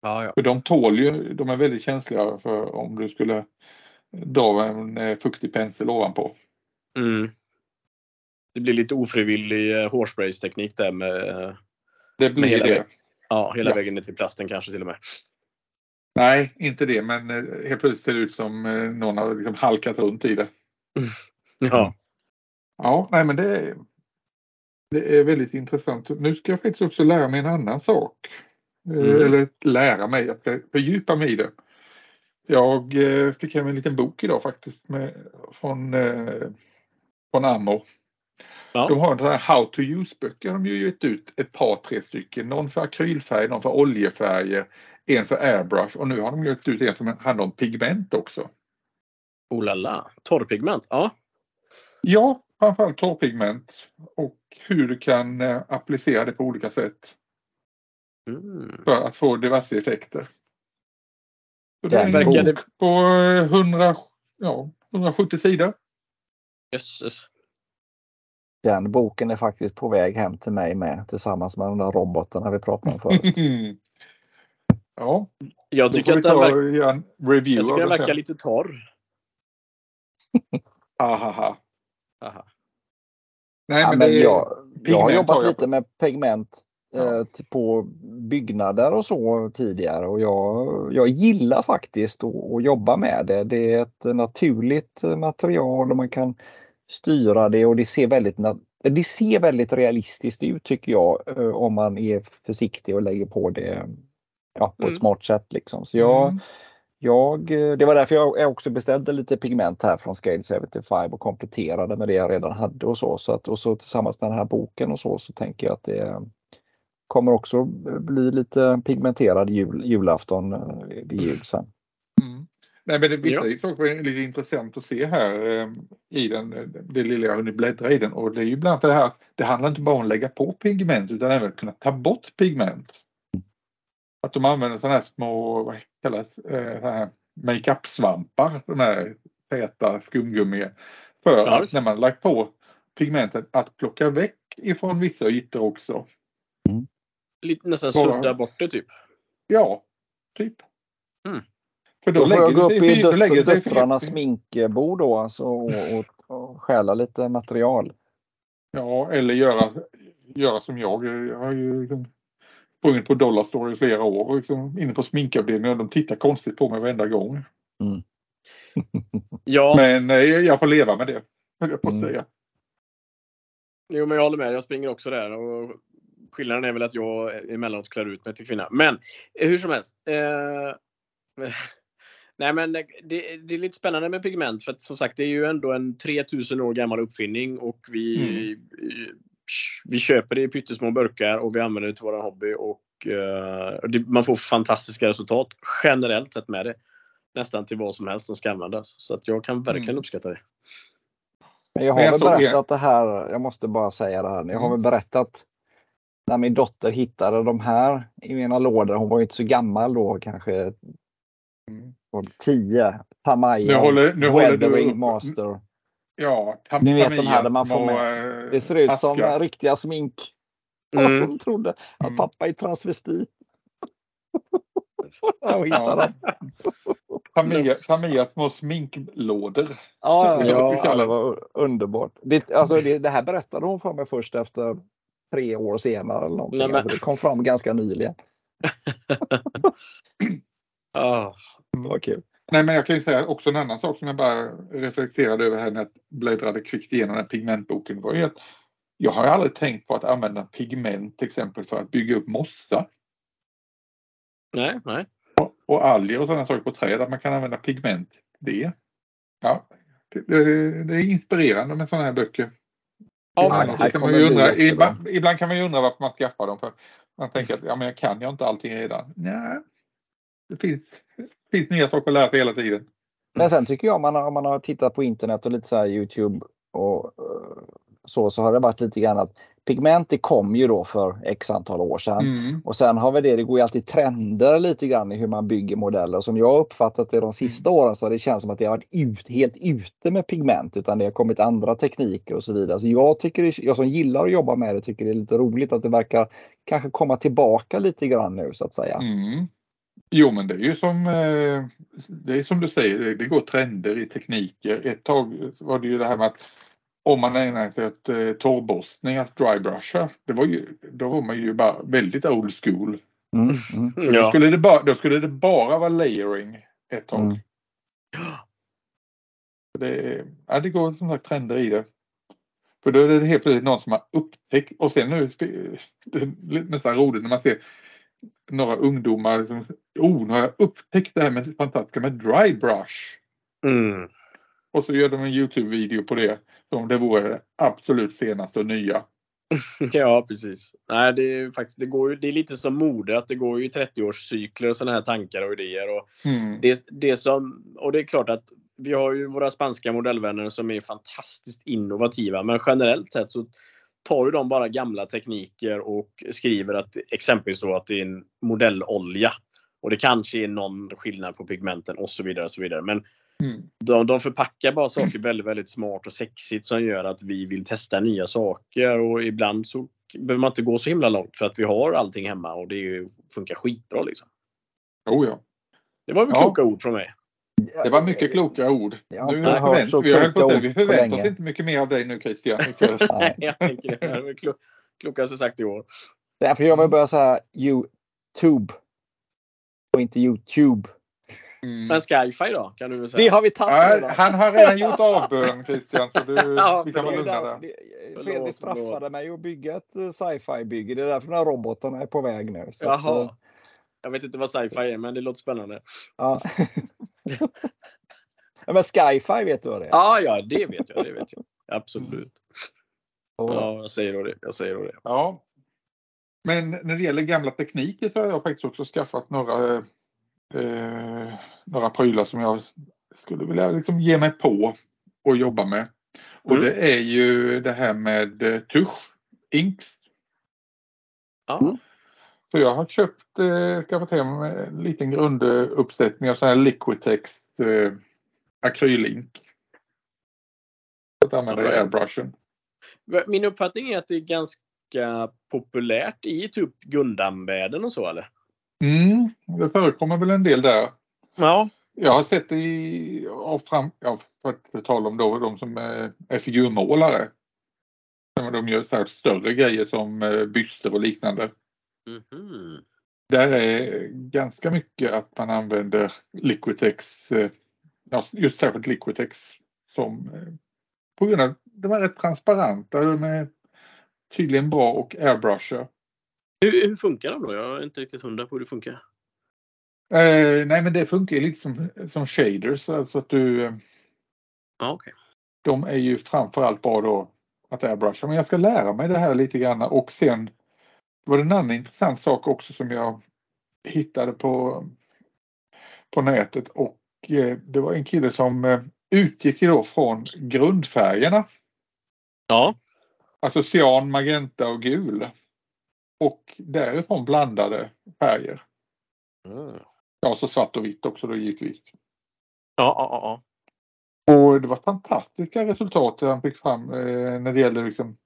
Speaker 3: Ja, ja.
Speaker 1: För de tål ju, de är väldigt känsliga för om du skulle dra en eh, fuktig pensel ovanpå.
Speaker 3: Mm. Det blir lite ofrivillig eh, hårspraysteknik där med, eh,
Speaker 1: det blir med hela, det.
Speaker 3: ja, hela ja. vägen ner till plasten kanske till och med.
Speaker 1: Nej, inte det, men helt plötsligt ser det ut som någon har liksom halkat runt i det.
Speaker 3: Ja.
Speaker 1: Ja, nej men det, det är väldigt intressant. Nu ska jag faktiskt också lära mig en annan sak. Eh, mm. Eller lära mig, jag ska fördjupa mig i det. Jag eh, fick hem en liten bok idag faktiskt med, från, eh, från Ammo. Ja. De har en sån här How to use-böcker. De har gett ut ett par, tre stycken. Någon för akrylfärg, någon för oljefärger, en för airbrush och nu har de gett ut en som handlar om pigment också.
Speaker 3: Oh la la. Torrpigment, ja.
Speaker 1: Ja, framförallt torrpigment och hur du kan eh, applicera det på olika sätt. Mm. För att få diverse effekter. Så det är en bok på 100, ja, 170 sidor.
Speaker 3: Jösses.
Speaker 2: Den boken är faktiskt på väg hem till mig med tillsammans med de där robotarna vi pratade om förut.
Speaker 1: ja,
Speaker 3: jag tycker att den, verkar, en review jag tycker den verkar lite torr.
Speaker 1: Ahaha.
Speaker 2: Aha. Nej, ja, men, jag, jag har jobbat jag lite med pigment ja. eh, på byggnader och så tidigare och jag, jag gillar faktiskt att, jobba med det. Det är ett naturligt material och man kan styra det och det ser väldigt, det ser väldigt realistiskt ut tycker jag eh, om man är försiktig och lägger på det ja, på mm. ett smart sätt. Liksom. Så jag, mm. Jag, eh, det var därför jag också beställde lite pigment här från Scale 75 och kompletterade med det jag redan hade och så. så att, och så tillsammans med den här boken och så så tänker jag att det kommer också bli lite pigmenterad jul, julafton eh, vid jul sen.
Speaker 1: Nej, men det, vissa ja. saker är lite intressant att se här eh, i den, det lilla jag hunnit bläddra i den och det är ju bland annat det här, det handlar inte bara om att lägga på pigment utan även att kunna ta bort pigment. Att de använder sådana här små, vad kallas eh, makeup-svampar, de här täta skumgummi för ja, att när man lagt på pigmentet att plocka väck ifrån vissa ytor också.
Speaker 3: Mm. Lite nästan sudda bort det typ?
Speaker 1: Ja, typ.
Speaker 2: Mm. För då, då får jag gå upp i döt döttrarnas sminkbord då alltså, och, och, och stjäla lite material.
Speaker 1: Ja, eller göra, göra som jag. Jag har ju liksom sprungit på Dollarstore i flera år och liksom inne på sminkavdelningen och de tittar konstigt på mig varenda gång. Mm. ja. Men eh, jag får leva med det, höll jag på att mm. säga.
Speaker 3: Jo, men jag håller med. Jag springer också där. Och skillnaden är väl att jag emellanåt klär ut mig till kvinna. Men eh, hur som helst. Eh, Nej men det, det, är lite spännande med pigment för att som sagt det är ju ändå en 3000 år gammal uppfinning och vi, mm. Vi köper det i pyttesmå burkar och vi använder det till våran hobby och uh, det, man får fantastiska resultat generellt sett med det. Nästan till vad som helst som ska användas. Så att jag kan verkligen mm. uppskatta det.
Speaker 2: Men jag har väl berättat det här, jag måste bara säga det här. Jag har mm. väl berättat när min dotter hittade de här i mina lådor. Hon var ju inte så gammal då, kanske 10. Tamaya.
Speaker 1: Nu håller, nu
Speaker 2: Weathering Master.
Speaker 1: Ja,
Speaker 2: tam, Ni vet de här där man får med. Det ser ut aska. som riktiga smink. Mm. De trodde att mm. pappa är transvestit.
Speaker 1: ja. Tamia, Tamias små sminklådor.
Speaker 2: Ja, ja, det var underbart. Det, alltså, det, det, här berättade hon för mig först efter tre år senare. Eller någonting. Nej, men... alltså, det kom fram ganska nyligen.
Speaker 1: oh, vad kul. Nej, men jag kan ju säga också en annan sak som jag bara reflekterade över här när jag bläddrade kvickt igenom den pigmentboken var ju att jag har aldrig tänkt på att använda pigment till exempel för att bygga upp mossa.
Speaker 3: Nej, nej.
Speaker 1: Och, och alger och sådana saker på träd, att man kan använda pigment det. Ja, det, det är inspirerande med sådana här böcker. Ja, ibland, kan man undra, ibland, ibland, kan man ju undra varför man skaffar dem. För man tänker att ja, men jag kan ju inte allting redan. Nej, det finns, finns nya saker att lära sig hela tiden.
Speaker 2: Men sen tycker jag om man har, om man har tittat på internet och lite så här Youtube och eh, så, så har det varit lite grann att pigment det kom ju då för x antal år sedan. Mm. Och sen har vi det, det går ju alltid trender lite grann i hur man bygger modeller. Som jag uppfattat det de sista mm. åren så har det känts som att det har varit ut, helt ute med pigment utan det har kommit andra tekniker och så vidare. Så jag, tycker, jag som gillar att jobba med det tycker det är lite roligt att det verkar kanske komma tillbaka lite grann nu så att säga.
Speaker 1: Mm. Jo men det är ju som, eh, det är som du säger, det går trender i tekniker. Ett tag var det ju det här med att om man ägnar sig åt eh, torrborstning, att drybrusha, det var ju, då var man ju bara väldigt old school. Mm, mm. Då, skulle det bara, då skulle det bara vara layering ett tag. Mm. Det, ja, det går som sagt trender i det. För då är det helt plötsligt någon som har upptäckt och sen nu, det är nästan roligt när man ser några ungdomar som oh, nu har jag upptäckt det här med fantastiska med dry brush.
Speaker 3: Mm.
Speaker 1: Och så gör de en Youtube-video på det som det vore det absolut senaste och nya.
Speaker 3: Ja, precis. Nej, det är faktiskt, det går ju, det är lite som mode, att det går ju i 30-årscykler och sådana här tankar och idéer. Och,
Speaker 1: Mm.
Speaker 3: det, det som, och det är klart att vi har ju våra spanska modellvänner som är fantastiskt innovativa, men generellt sett så tar ju de bara gamla tekniker och skriver att exempelvis då att det är en modellolja. Och det kanske är någon skillnad på pigmenten och så vidare. Och så vidare. Men
Speaker 1: Mm.
Speaker 3: de, de förpackar bara saker väldigt, väldigt smart och sexigt som gör att vi vill testa nya saker och ibland så behöver man inte gå så himla långt för att vi har allting hemma och det ju, funkar skitbra liksom.
Speaker 1: Oh, ja.
Speaker 3: Det var väl
Speaker 1: Ja.
Speaker 3: kloka ord från mig.
Speaker 1: Det var mycket kloka ord.
Speaker 2: Jag har
Speaker 1: Nu
Speaker 2: hört så
Speaker 1: vi,
Speaker 2: kloka
Speaker 1: vi
Speaker 2: ord på
Speaker 1: förväntar oss inte mycket mer av dig nu Christian.
Speaker 2: Nej.
Speaker 3: jag tänker det. Det var klo, klokaste sagt i år.
Speaker 2: Därför jag vill börja säga YouTube. Och inte Youtube.
Speaker 1: Mm.
Speaker 3: Men Skyfi då? Kan du väl säga?
Speaker 2: Det har vi tagit redan.
Speaker 1: han har redan gjort avbön Christian så du,
Speaker 3: Ja,
Speaker 1: vi kan vara lugna där.
Speaker 2: Fredrik straffade mig att bygga ett eh, sci-fi bygge. Det är därför de här robotarna är på väg nu. Så att, eh,
Speaker 3: Jaha. Jag vet inte vad sci-fi är men det låter spännande.
Speaker 2: ja. ja, men Skyfi vet du vad det är?
Speaker 3: Ja, ja, det vet jag. Det vet jag. Absolut.
Speaker 2: Och-
Speaker 3: Ja, jag säger då det. Jag säger då det.
Speaker 1: Ja. Men när det gäller gamla tekniker så har jag faktiskt också skaffat några, eh, några prylar som jag skulle vilja liksom ge mig på och jobba med. Och
Speaker 3: Mm.
Speaker 1: det är ju det här med eh, tusch, inks.
Speaker 3: Ja.
Speaker 2: Mm.
Speaker 1: Så jag har köpt, eh, skaffat hem en liten grunduppsättning av sån här Liquitex eh, akrylink. Att använda
Speaker 3: Alright.
Speaker 1: airbrushen.
Speaker 3: Min uppfattning är att det är ganska populärt i typ Gundam-världen och så eller?
Speaker 1: Mm, det förekommer väl en del där.
Speaker 3: Ja.
Speaker 1: Jag har sett det i, av fram, ja, för att tala om då, de som är, är figurmålare. De gör så här större grejer som eh, byster och liknande.
Speaker 3: Mhm.
Speaker 1: Där är ganska mycket att man använder Liquitex, eh, ja, just särskilt Liquitex som eh, på grund av de är rätt transparenta, de är tydligen bra och airbrushar.
Speaker 3: Hur, hur funkar de då? Jag är inte riktigt hundra på hur det funkar.
Speaker 1: Eh, nej men det funkar lite som, som shaders, alltså att du eh,
Speaker 3: Ja, okej.
Speaker 1: de är ju framförallt bra då att airbrusha. Men jag ska lära mig det här lite grann och sen var det en annan intressant sak också som jag hittade på, på nätet och eh, det var en kille som eh, utgick ju då från grundfärgerna.
Speaker 3: Ja.
Speaker 1: Alltså cyan, magenta och gul. Och därifrån blandade färger.
Speaker 3: Mm.
Speaker 1: Ja, så svart och vitt också då givetvis.
Speaker 3: Ja, ja, ja.
Speaker 1: Och det var fantastiska resultat han fick fram eh, när det gäller liksom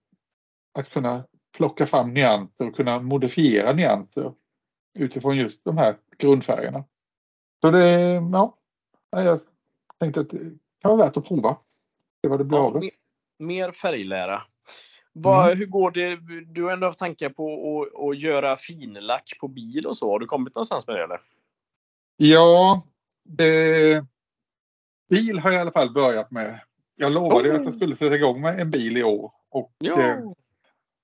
Speaker 1: att kunna plocka fram nyanser och kunna modifiera nyanser utifrån just de här grundfärgerna. Så det, ja, jag tänkte att det kan vara värt att prova. Det var det blir
Speaker 3: ja mer färglära. Vad,
Speaker 1: Mm.
Speaker 3: Hur går det? Du har ändå haft tankar på att, att göra finlack på bil och så. Har du kommit någonstans med det eller?
Speaker 1: Ja, det, bil har jag i alla fall börjat med. Jag lovade
Speaker 3: Oh.
Speaker 1: att jag skulle sätta igång med en bil i år och
Speaker 3: Ja.
Speaker 1: eh,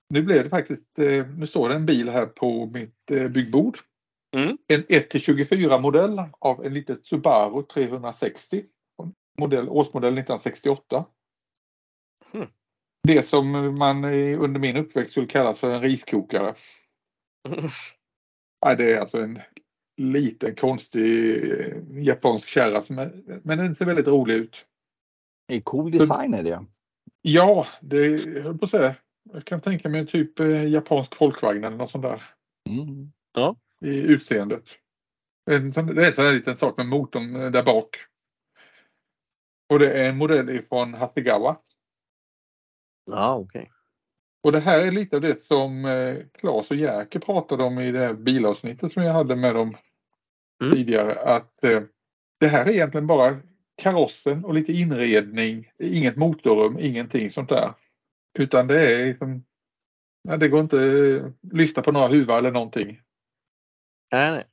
Speaker 1: nu blev det faktiskt, eh, nu står det en bil här på mitt eh, byggbord.
Speaker 3: Mm.
Speaker 1: En 1-24 modell av en litet Subaru 360. Modell, årsmodell 1968.
Speaker 3: Hmm.
Speaker 1: Det som man under min uppväxt skulle kalla för en riskokare. Ja, det är alltså en liten konstig eh, japansk kärra som är, men den ser väldigt rolig ut.
Speaker 2: Det är cool design är det.
Speaker 1: Ja, det jag höll på att säga. Jag kan tänka mig typ eh, japansk folkvagn eller något sånt där
Speaker 2: Mm.
Speaker 1: i utseendet. En Det är en sån här liten sak med motorn eh, där bak. Och det är en modell ifrån Hasegawa.
Speaker 3: Ja, okej.
Speaker 1: Och det här är lite av det som eh, Claes och Jerker pratade om i det här bilavsnittet som jag hade med dem
Speaker 3: Mm.
Speaker 1: tidigare. Att eh, det här är egentligen bara karossen och lite inredning. Inget motorrum, ingenting sånt där. Utan det är liksom, ja, det går inte att lyfta på några huvar eller någonting.
Speaker 3: Nej, nej.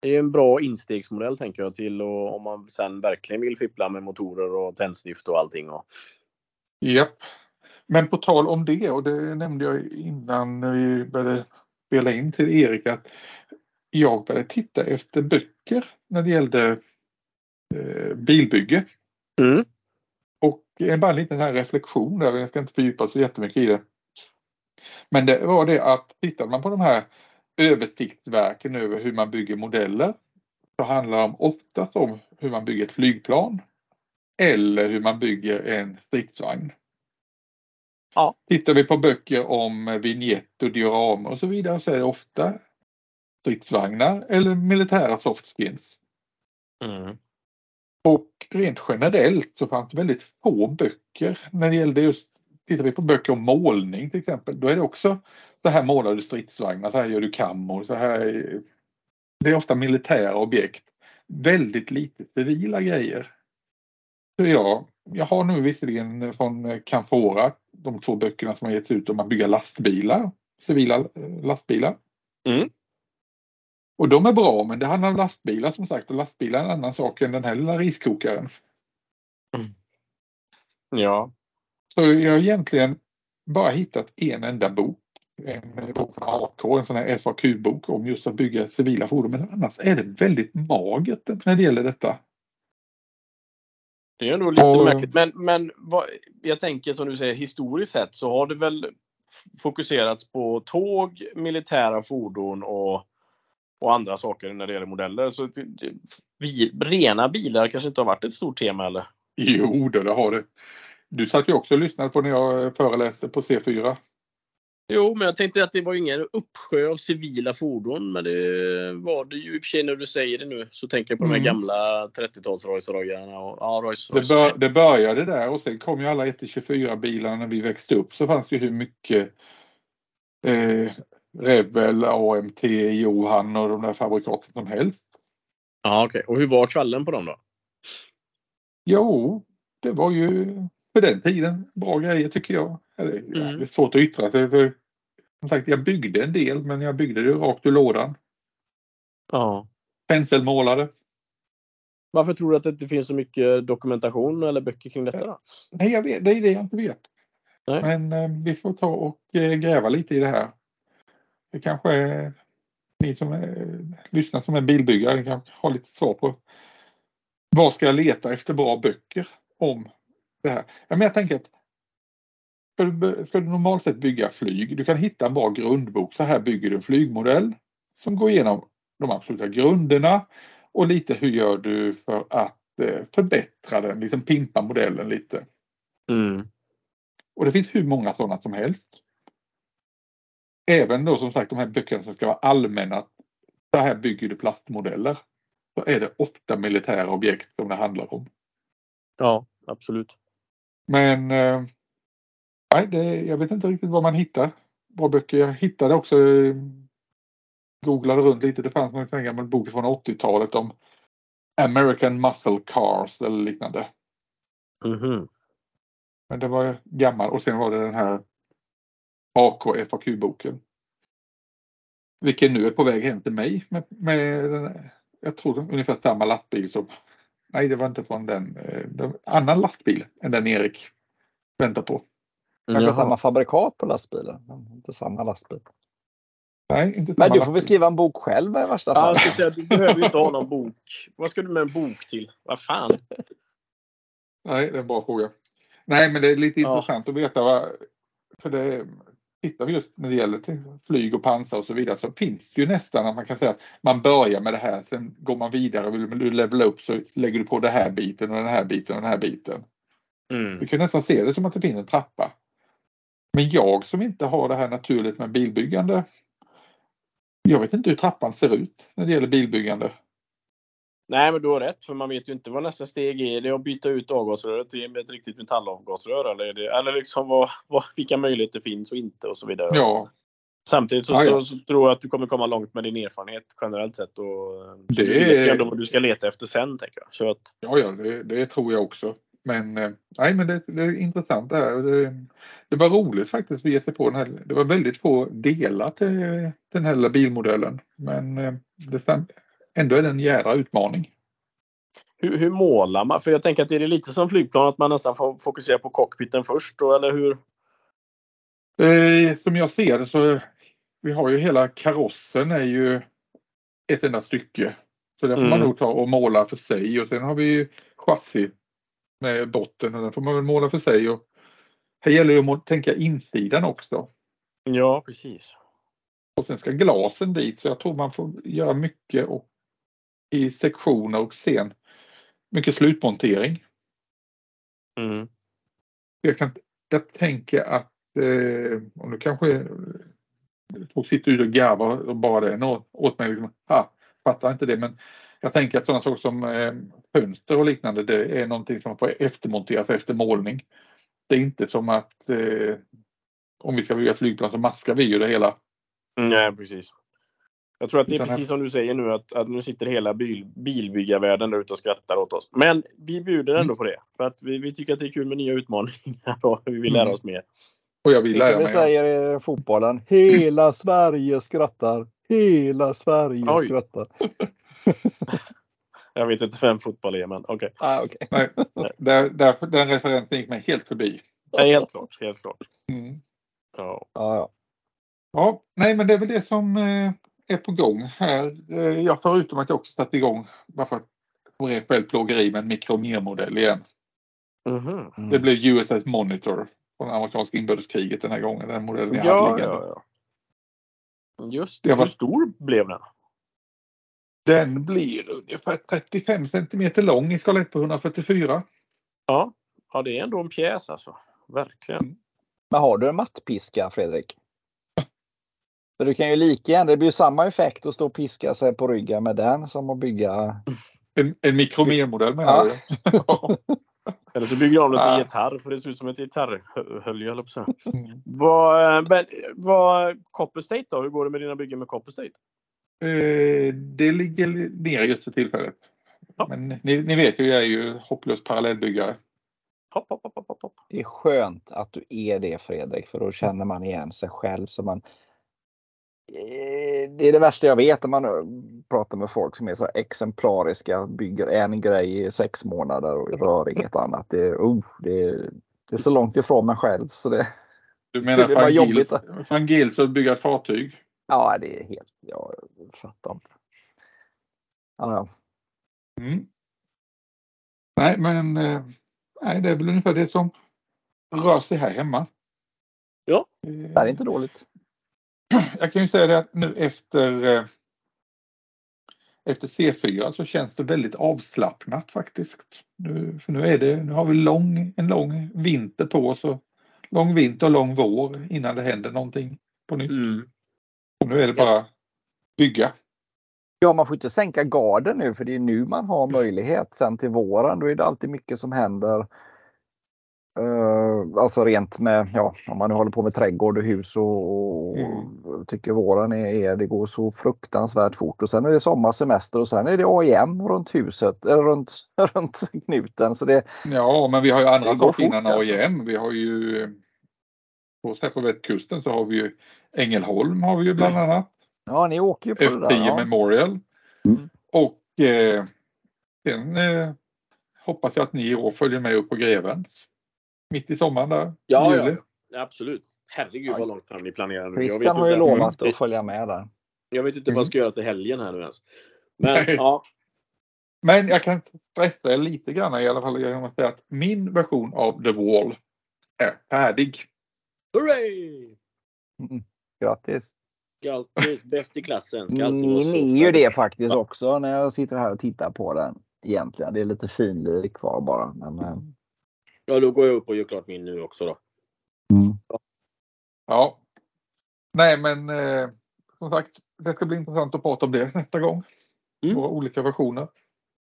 Speaker 3: Det är en bra instegsmodell tänker jag till och om man sen verkligen vill fippla med motorer och tändsnift och allting. Och,
Speaker 1: Japp. Men på tal om det och det nämnde jag innan vi började spela in till Erik att jag började titta efter böcker när det gällde eh, bilbygge.
Speaker 3: Mm.
Speaker 1: Och bara en liten här reflektion där, jag ska inte fördjupa så jättemycket i det. Men det var det att tittar man på de här översiktsverken över hur man bygger modeller så handlar det oftast om hur man bygger ett flygplan eller hur man bygger en stridsvagn.
Speaker 3: Ja.
Speaker 1: Tittar vi på böcker om vignett och dioramer och så vidare så är det ofta stridsvagnar eller militära soft skins.
Speaker 3: Mm.
Speaker 1: Och rent generellt så fanns det väldigt få böcker när det gällde just Tittar vi på böcker om målning till exempel, då är det också så här målar du stridsvagnar, så här gör du kammor, så här. Det är ofta militära objekt. Väldigt lite civila grejer. Så ja, jag har nu visserligen från Canfora de två böckerna som har getts ut om att bygga lastbilar, civila eh, lastbilar.
Speaker 3: Mm.
Speaker 1: Och de är bra, men det handlar om lastbilar som sagt och lastbilar är en annan sak än den här lilla riskokaren.
Speaker 3: Mm. Ja.
Speaker 1: Så jag har egentligen bara hittat en enda bok. En bok från AK, en sån här FAQ-bok om just att bygga civila fordon. Men annars är det väldigt magert när det gäller detta.
Speaker 3: Det är ändå lite och, märkligt. Men, men vad, jag tänker som du säger historiskt sett så har det väl fokuserats på tåg, militära fordon och, och andra saker när det gäller modeller. Så vi, rena bilar kanske inte har varit ett stort tema eller?
Speaker 1: Jo, det har det. Du satt ju också och lyssnade på när jag föreläste på C4.
Speaker 3: Jo, men jag tänkte att det var ingen uppsjö av civila fordon. Men det var det ju i och för sig när du säger det nu. Så tänker jag på mm. de här mm. gamla 30-tals Rolls Roycerna. Ja, Rolls
Speaker 1: det, bör, det började där och sen kom ju alla 1-24 bilarna när vi växte upp. Så fanns det ju hur mycket eh, Rebel, AMT, Johan och de där fabrikaten som helst.
Speaker 3: Ja, okej. Okay. Och hur var kvällen på dem då?
Speaker 1: Jo, det var ju för den tiden bra grejer tycker jag. Mm. Det är svårt att yttra sig. För, som sagt, jag byggde en del men jag byggde det rakt ur lådan.
Speaker 3: Ja.
Speaker 1: Penselmålade.
Speaker 3: Varför tror du att det inte finns så mycket dokumentation eller böcker kring detta? Då?
Speaker 1: Nej, jag vet, det är det jag inte vet.
Speaker 3: Nej.
Speaker 1: Men eh, vi får ta och eh, gräva lite i det här. Det kanske är ni som är, lyssnar som är bilbyggare kan ha lite svar på vad ska jag leta efter bra böcker om det här. Ja, men jag tänker att ska du, ska du normalt sett bygga flyg, du kan hitta en bra grundbok. Så här bygger du en flygmodell som går igenom de absoluta grunderna och lite hur gör du för att eh, förbättra den, liksom pimpa modellen lite.
Speaker 3: Mm.
Speaker 1: Och det finns hur många sådana som helst. Även då som sagt de här böckerna som ska vara allmänna. Så här bygger du plastmodeller. Så är det åtta militära objekt som det handlar om.
Speaker 3: Ja, absolut.
Speaker 1: Men eh, nej, det, jag vet inte riktigt vad man hittar. Bra böcker. Jag hittade också, googlade runt lite, det fanns en gammal bok från 80-talet om American Muscle Cars eller liknande.
Speaker 3: Mm -hmm.
Speaker 1: Men det var gammal och sen var det den här AK FAQ-boken. Vilken nu är på väg hem till mig med, med den, jag tror ungefär samma lastbil som Nej, det var inte från den. Eh, var annan lastbil än den Erik väntar på.
Speaker 2: Kanske samma fabrikat på lastbilen, men inte samma lastbil.
Speaker 1: Nej, inte
Speaker 2: samma Men du får väl skriva en bok själv i värsta fall.
Speaker 3: Ja, säga, du behöver ju inte ha någon bok. Vad ska du med en bok till? Vad fan?
Speaker 1: Nej, det är en bra fråga. Nej, men det är lite ja. intressant att veta vad, för det, tittar vi just när det gäller flyg och pansar och så vidare så finns det ju nästan att man kan säga att man börjar med det här, sen går man vidare och vill du levela upp så lägger du på den här biten och den här biten och den här biten.
Speaker 3: Mm.
Speaker 1: Vi kan nästan se det som att det finns en trappa. Men jag som inte har det här naturligt med bilbyggande. Jag vet inte hur trappan ser ut när det gäller bilbyggande.
Speaker 3: Nej, men du har rätt, för man vet ju inte vad nästa steg är. Är det att byta ut avgasröret till ett riktigt metallavgasrör eller, är det, eller liksom vad, vad, vilka möjligheter finns och inte och så vidare.
Speaker 1: Ja.
Speaker 3: Samtidigt så, så, så, tror jag att du kommer komma långt med din erfarenhet generellt sett. Och,
Speaker 1: det
Speaker 3: är ändå vad du ska leta efter sen, tänker jag. Så att...
Speaker 1: Ja, ja det, det tror jag också. Men, eh, nej, men det, det är intressant det här. Det, det, var roligt faktiskt att ge sig på den här. Det var väldigt få delar till den här bilmodellen. Men eh, det, ändå är det en jädra utmaning.
Speaker 3: Hur, hur, målar man? För jag tänker att det är lite som flygplan att man nästan får fokusera på cockpiten först då, eller hur?
Speaker 1: Eh, som jag ser det så vi har ju hela karossen är ju ett enda stycke. Så det får mm. man nog ta och måla för sig och sen har vi chassi med botten och den får man väl måla för sig. Och här gäller det att tänka insidan också.
Speaker 3: Ja, precis.
Speaker 1: Och sen ska glasen dit så jag tror man får göra mycket och, i sektioner och sen mycket slutmontering.
Speaker 3: Mm.
Speaker 1: Jag, kan, jag tänker att, eh, och nu kanske folk sitter ute och garvar och bara det åt mig. Liksom, ha, fattar inte det men jag tänker att sådana saker som eh, fönster och liknande det är någonting som får eftermonteras efter målning. Det är inte som att eh, om vi ska bygga flygplan så maskar vi ju det hela.
Speaker 3: Mm, nej precis. Jag tror att det är precis som du säger nu att, att nu sitter hela bil, bilbyggarvärlden där ute och skrattar åt oss. Men vi bjuder ändå mm. på det. För att vi, vi tycker att det är kul med nya utmaningar och vi vill lära mm. oss mer.
Speaker 1: Och jag vill lära
Speaker 2: mig. Det säger i fotbollen. Hela Sverige skrattar. Hela Sverige Oj. skrattar.
Speaker 3: jag vet inte vem fotboll är men okej. Okay.
Speaker 2: Ah, okay.
Speaker 1: Nej, där, där, den referensen gick mig helt förbi.
Speaker 3: Nej, helt klart. Helt klart.
Speaker 1: Mm.
Speaker 3: Ja.
Speaker 2: Ja, ja.
Speaker 1: ja, nej men det är väl det som eh, är på gång här. Eh, jag förutom att jag också satt igång bara för att få rent självplågeri med en mikromermodell igen.
Speaker 3: Mm.
Speaker 1: Det blev USS Monitor från amerikanska inbördeskriget den här gången. Den modellen jag
Speaker 3: ja, hade ja, ja. Just det. Hur stor blev den?
Speaker 1: Den blir ungefär 35 centimeter lång i skala 1 på 144.
Speaker 3: Ja, ja det är ändå en pjäs alltså. Verkligen. Mm.
Speaker 2: Men har du en mattpiska Fredrik? För du kan ju lika gärna, det blir ju samma effekt att stå och piska sig på ryggen med den som att bygga
Speaker 1: en, en mikromermodell menar
Speaker 3: ja. du? Eller så bygger de det till gitarr för det ser ut som ett gitarrhölje höll på mm. Vad, men, vad Copper State då? Hur går det med dina byggen med Copper State?
Speaker 1: Eh, det ligger ner just för tillfället. Ja. Men ni, ni, vet ju, jag är ju hopplös parallellbyggare.
Speaker 3: Hopp, hopp, hopp, hopp, hopp.
Speaker 2: Det är skönt att du är det Fredrik, för då känner man igen sig själv. Så man, Eh, det är det värsta jag vet när man pratar med folk som är så exemplariska, bygger en grej i sex månader och rör inget annat. Det är, uh, det är, det är så långt ifrån mig själv. Så det,
Speaker 1: du menar det van, van Gils att bygga ett fartyg?
Speaker 2: Ja, det är helt... Jag fattar inte. Ja, ja.
Speaker 1: Mm. Nej, men eh, nej, det är väl ungefär det som rör sig här hemma.
Speaker 3: Ja.
Speaker 2: Det är inte dåligt
Speaker 1: jag kan ju säga det att nu efter eh, efter C4 så känns det väldigt avslappnat faktiskt. Nu, för nu, är det, nu har vi lång, en lång vinter på oss. Och lång vinter och lång vår innan det händer någonting på nytt. Mm. Och nu är det bara bygga.
Speaker 2: Ja, man får inte sänka garden nu för det är nu man har möjlighet. Sen till våren då är det alltid mycket som händer. Uh, alltså rent med, ja, om man nu håller på med trädgård och hus och, och mm. tycker våren är, är, det går så fruktansvärt fort. Och sen är det sommarsemester och sen är det AIM runt huset, eller runt, runt knuten. Så det,
Speaker 1: ja, men vi har ju andra saker innan alltså. AIM. Vi har ju, på, här på västkusten så har vi ju Ängelholm har vi ju bland annat.
Speaker 2: Ja, ni åker ju på F10 det där.
Speaker 1: Ja. Memorial. Mm. Och eh, sen eh, hoppas jag att ni i år följer med upp på Grevens mitt i sommaren där.
Speaker 3: Ja, ja, absolut. Herregud vad långt fram ni planerar nu.
Speaker 2: Christian har ju lovat att följa med där.
Speaker 3: Jag vet inte mm. vad jag ska göra till helgen här nu ens. Men, ja.
Speaker 1: Men jag kan berätta er lite grann i alla fall genom att säga att min version av The Wall är färdig.
Speaker 3: Hurray!
Speaker 2: Mm. Grattis!
Speaker 3: Grattis! Bäst i klassen.
Speaker 2: Ska Ni är ju det faktiskt ja. också när jag sitter här och tittar på den. Egentligen. Det är lite finlir kvar bara. Men, eh,
Speaker 3: Ja, då går jag upp och gör klart min nu också då.
Speaker 2: Mm.
Speaker 1: Ja. Nej, men eh, som sagt, det ska bli intressant att prata om det nästa gång. Mm. Våra olika versioner.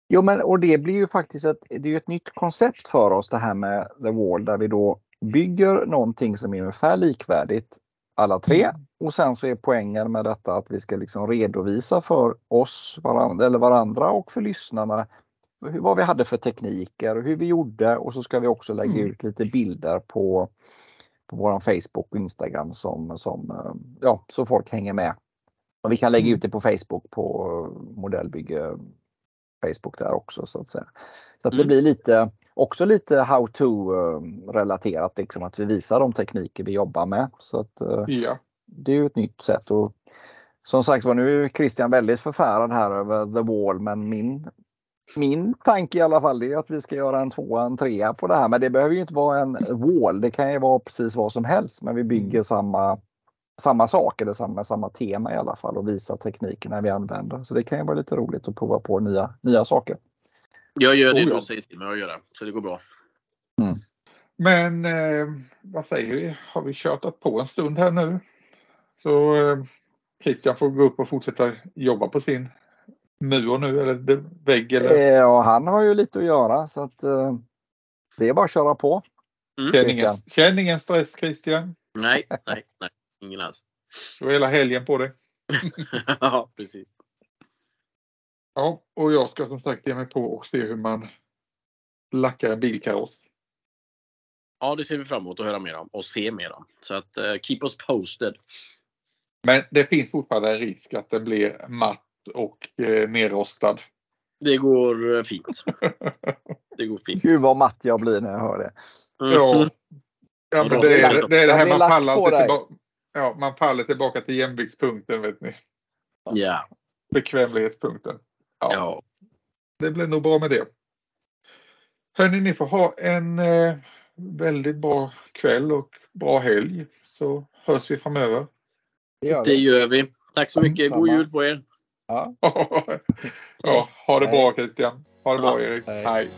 Speaker 2: Jo, men och det blir ju faktiskt ett, det är ett nytt koncept för oss det här med The Wall där vi då bygger någonting som är ungefär likvärdigt alla tre. Mm. Och sen så är poängen med detta att vi ska liksom redovisa för oss varandra, eller varandra och för lyssnarna vad vi hade för tekniker och hur vi gjorde och så ska vi också lägga mm. ut lite bilder på, på våran Facebook och Instagram som, som, ja, så folk hänger med. Och vi kan lägga mm. ut det på Facebook på modellbygge Facebook där också så att säga. Så att det mm. blir lite också lite how to relaterat, liksom att vi visar de tekniker vi jobbar med. Så att,
Speaker 1: eh, ja.
Speaker 2: Det är ju ett nytt sätt. Och som sagt var, nu är Christian väldigt förfärad här över The Wall, men min, min tanke i alla fall är att vi ska göra en tvåa, en trea på det här. Men det behöver ju inte vara en wall. Det kan ju vara precis vad som helst, men vi bygger mm. samma, samma sak eller samma, samma tema i alla fall och visar teknikerna vi använder. Så det kan ju vara lite roligt att prova på nya, nya saker.
Speaker 3: Jag gör det du säger till mig att göra, så det går bra.
Speaker 1: Mm. Men eh, vad säger vi? Har vi tjatat på en stund här nu? Så eh, Christian får gå upp och fortsätta jobba på sin mur nu eller vägg? Eller?
Speaker 2: Eh, ja, han har ju lite att göra så att eh, det är bara att köra på.
Speaker 1: Mm. Känn, ingen, känn ingen stress Christian.
Speaker 3: Nej, nej, nej, ingen alls.
Speaker 1: Du har hela helgen på dig.
Speaker 3: ja, precis.
Speaker 1: Ja, och jag ska som sagt ge mig på och se hur man lackar en bilkaross.
Speaker 3: Ja, det ser vi fram emot att höra mer om och se mer om. Så att uh, keep us posted.
Speaker 1: Men det finns fortfarande en risk att den blir matt och eh, nerrostad.
Speaker 3: Det går eh, fint. Det går fint.
Speaker 2: Gud vad matt jag blir när jag hör det.
Speaker 1: Mm. Ja, ja men det är det, är det här man faller, tillbaka, ja, man faller tillbaka till jämviktspunkten vet ni.
Speaker 3: Ja.
Speaker 1: Bekvämlighetspunkten.
Speaker 3: Ja. ja.
Speaker 1: Det blir nog bra med det. Hörni, ni får ha en eh, väldigt bra kväll och bra helg så hörs vi framöver.
Speaker 3: Det gör vi. Det gör vi. Tack så mycket. God jul på er.
Speaker 1: Ja. ja, ha det bra Christian. Ha det bra Erik. Hej. Hej.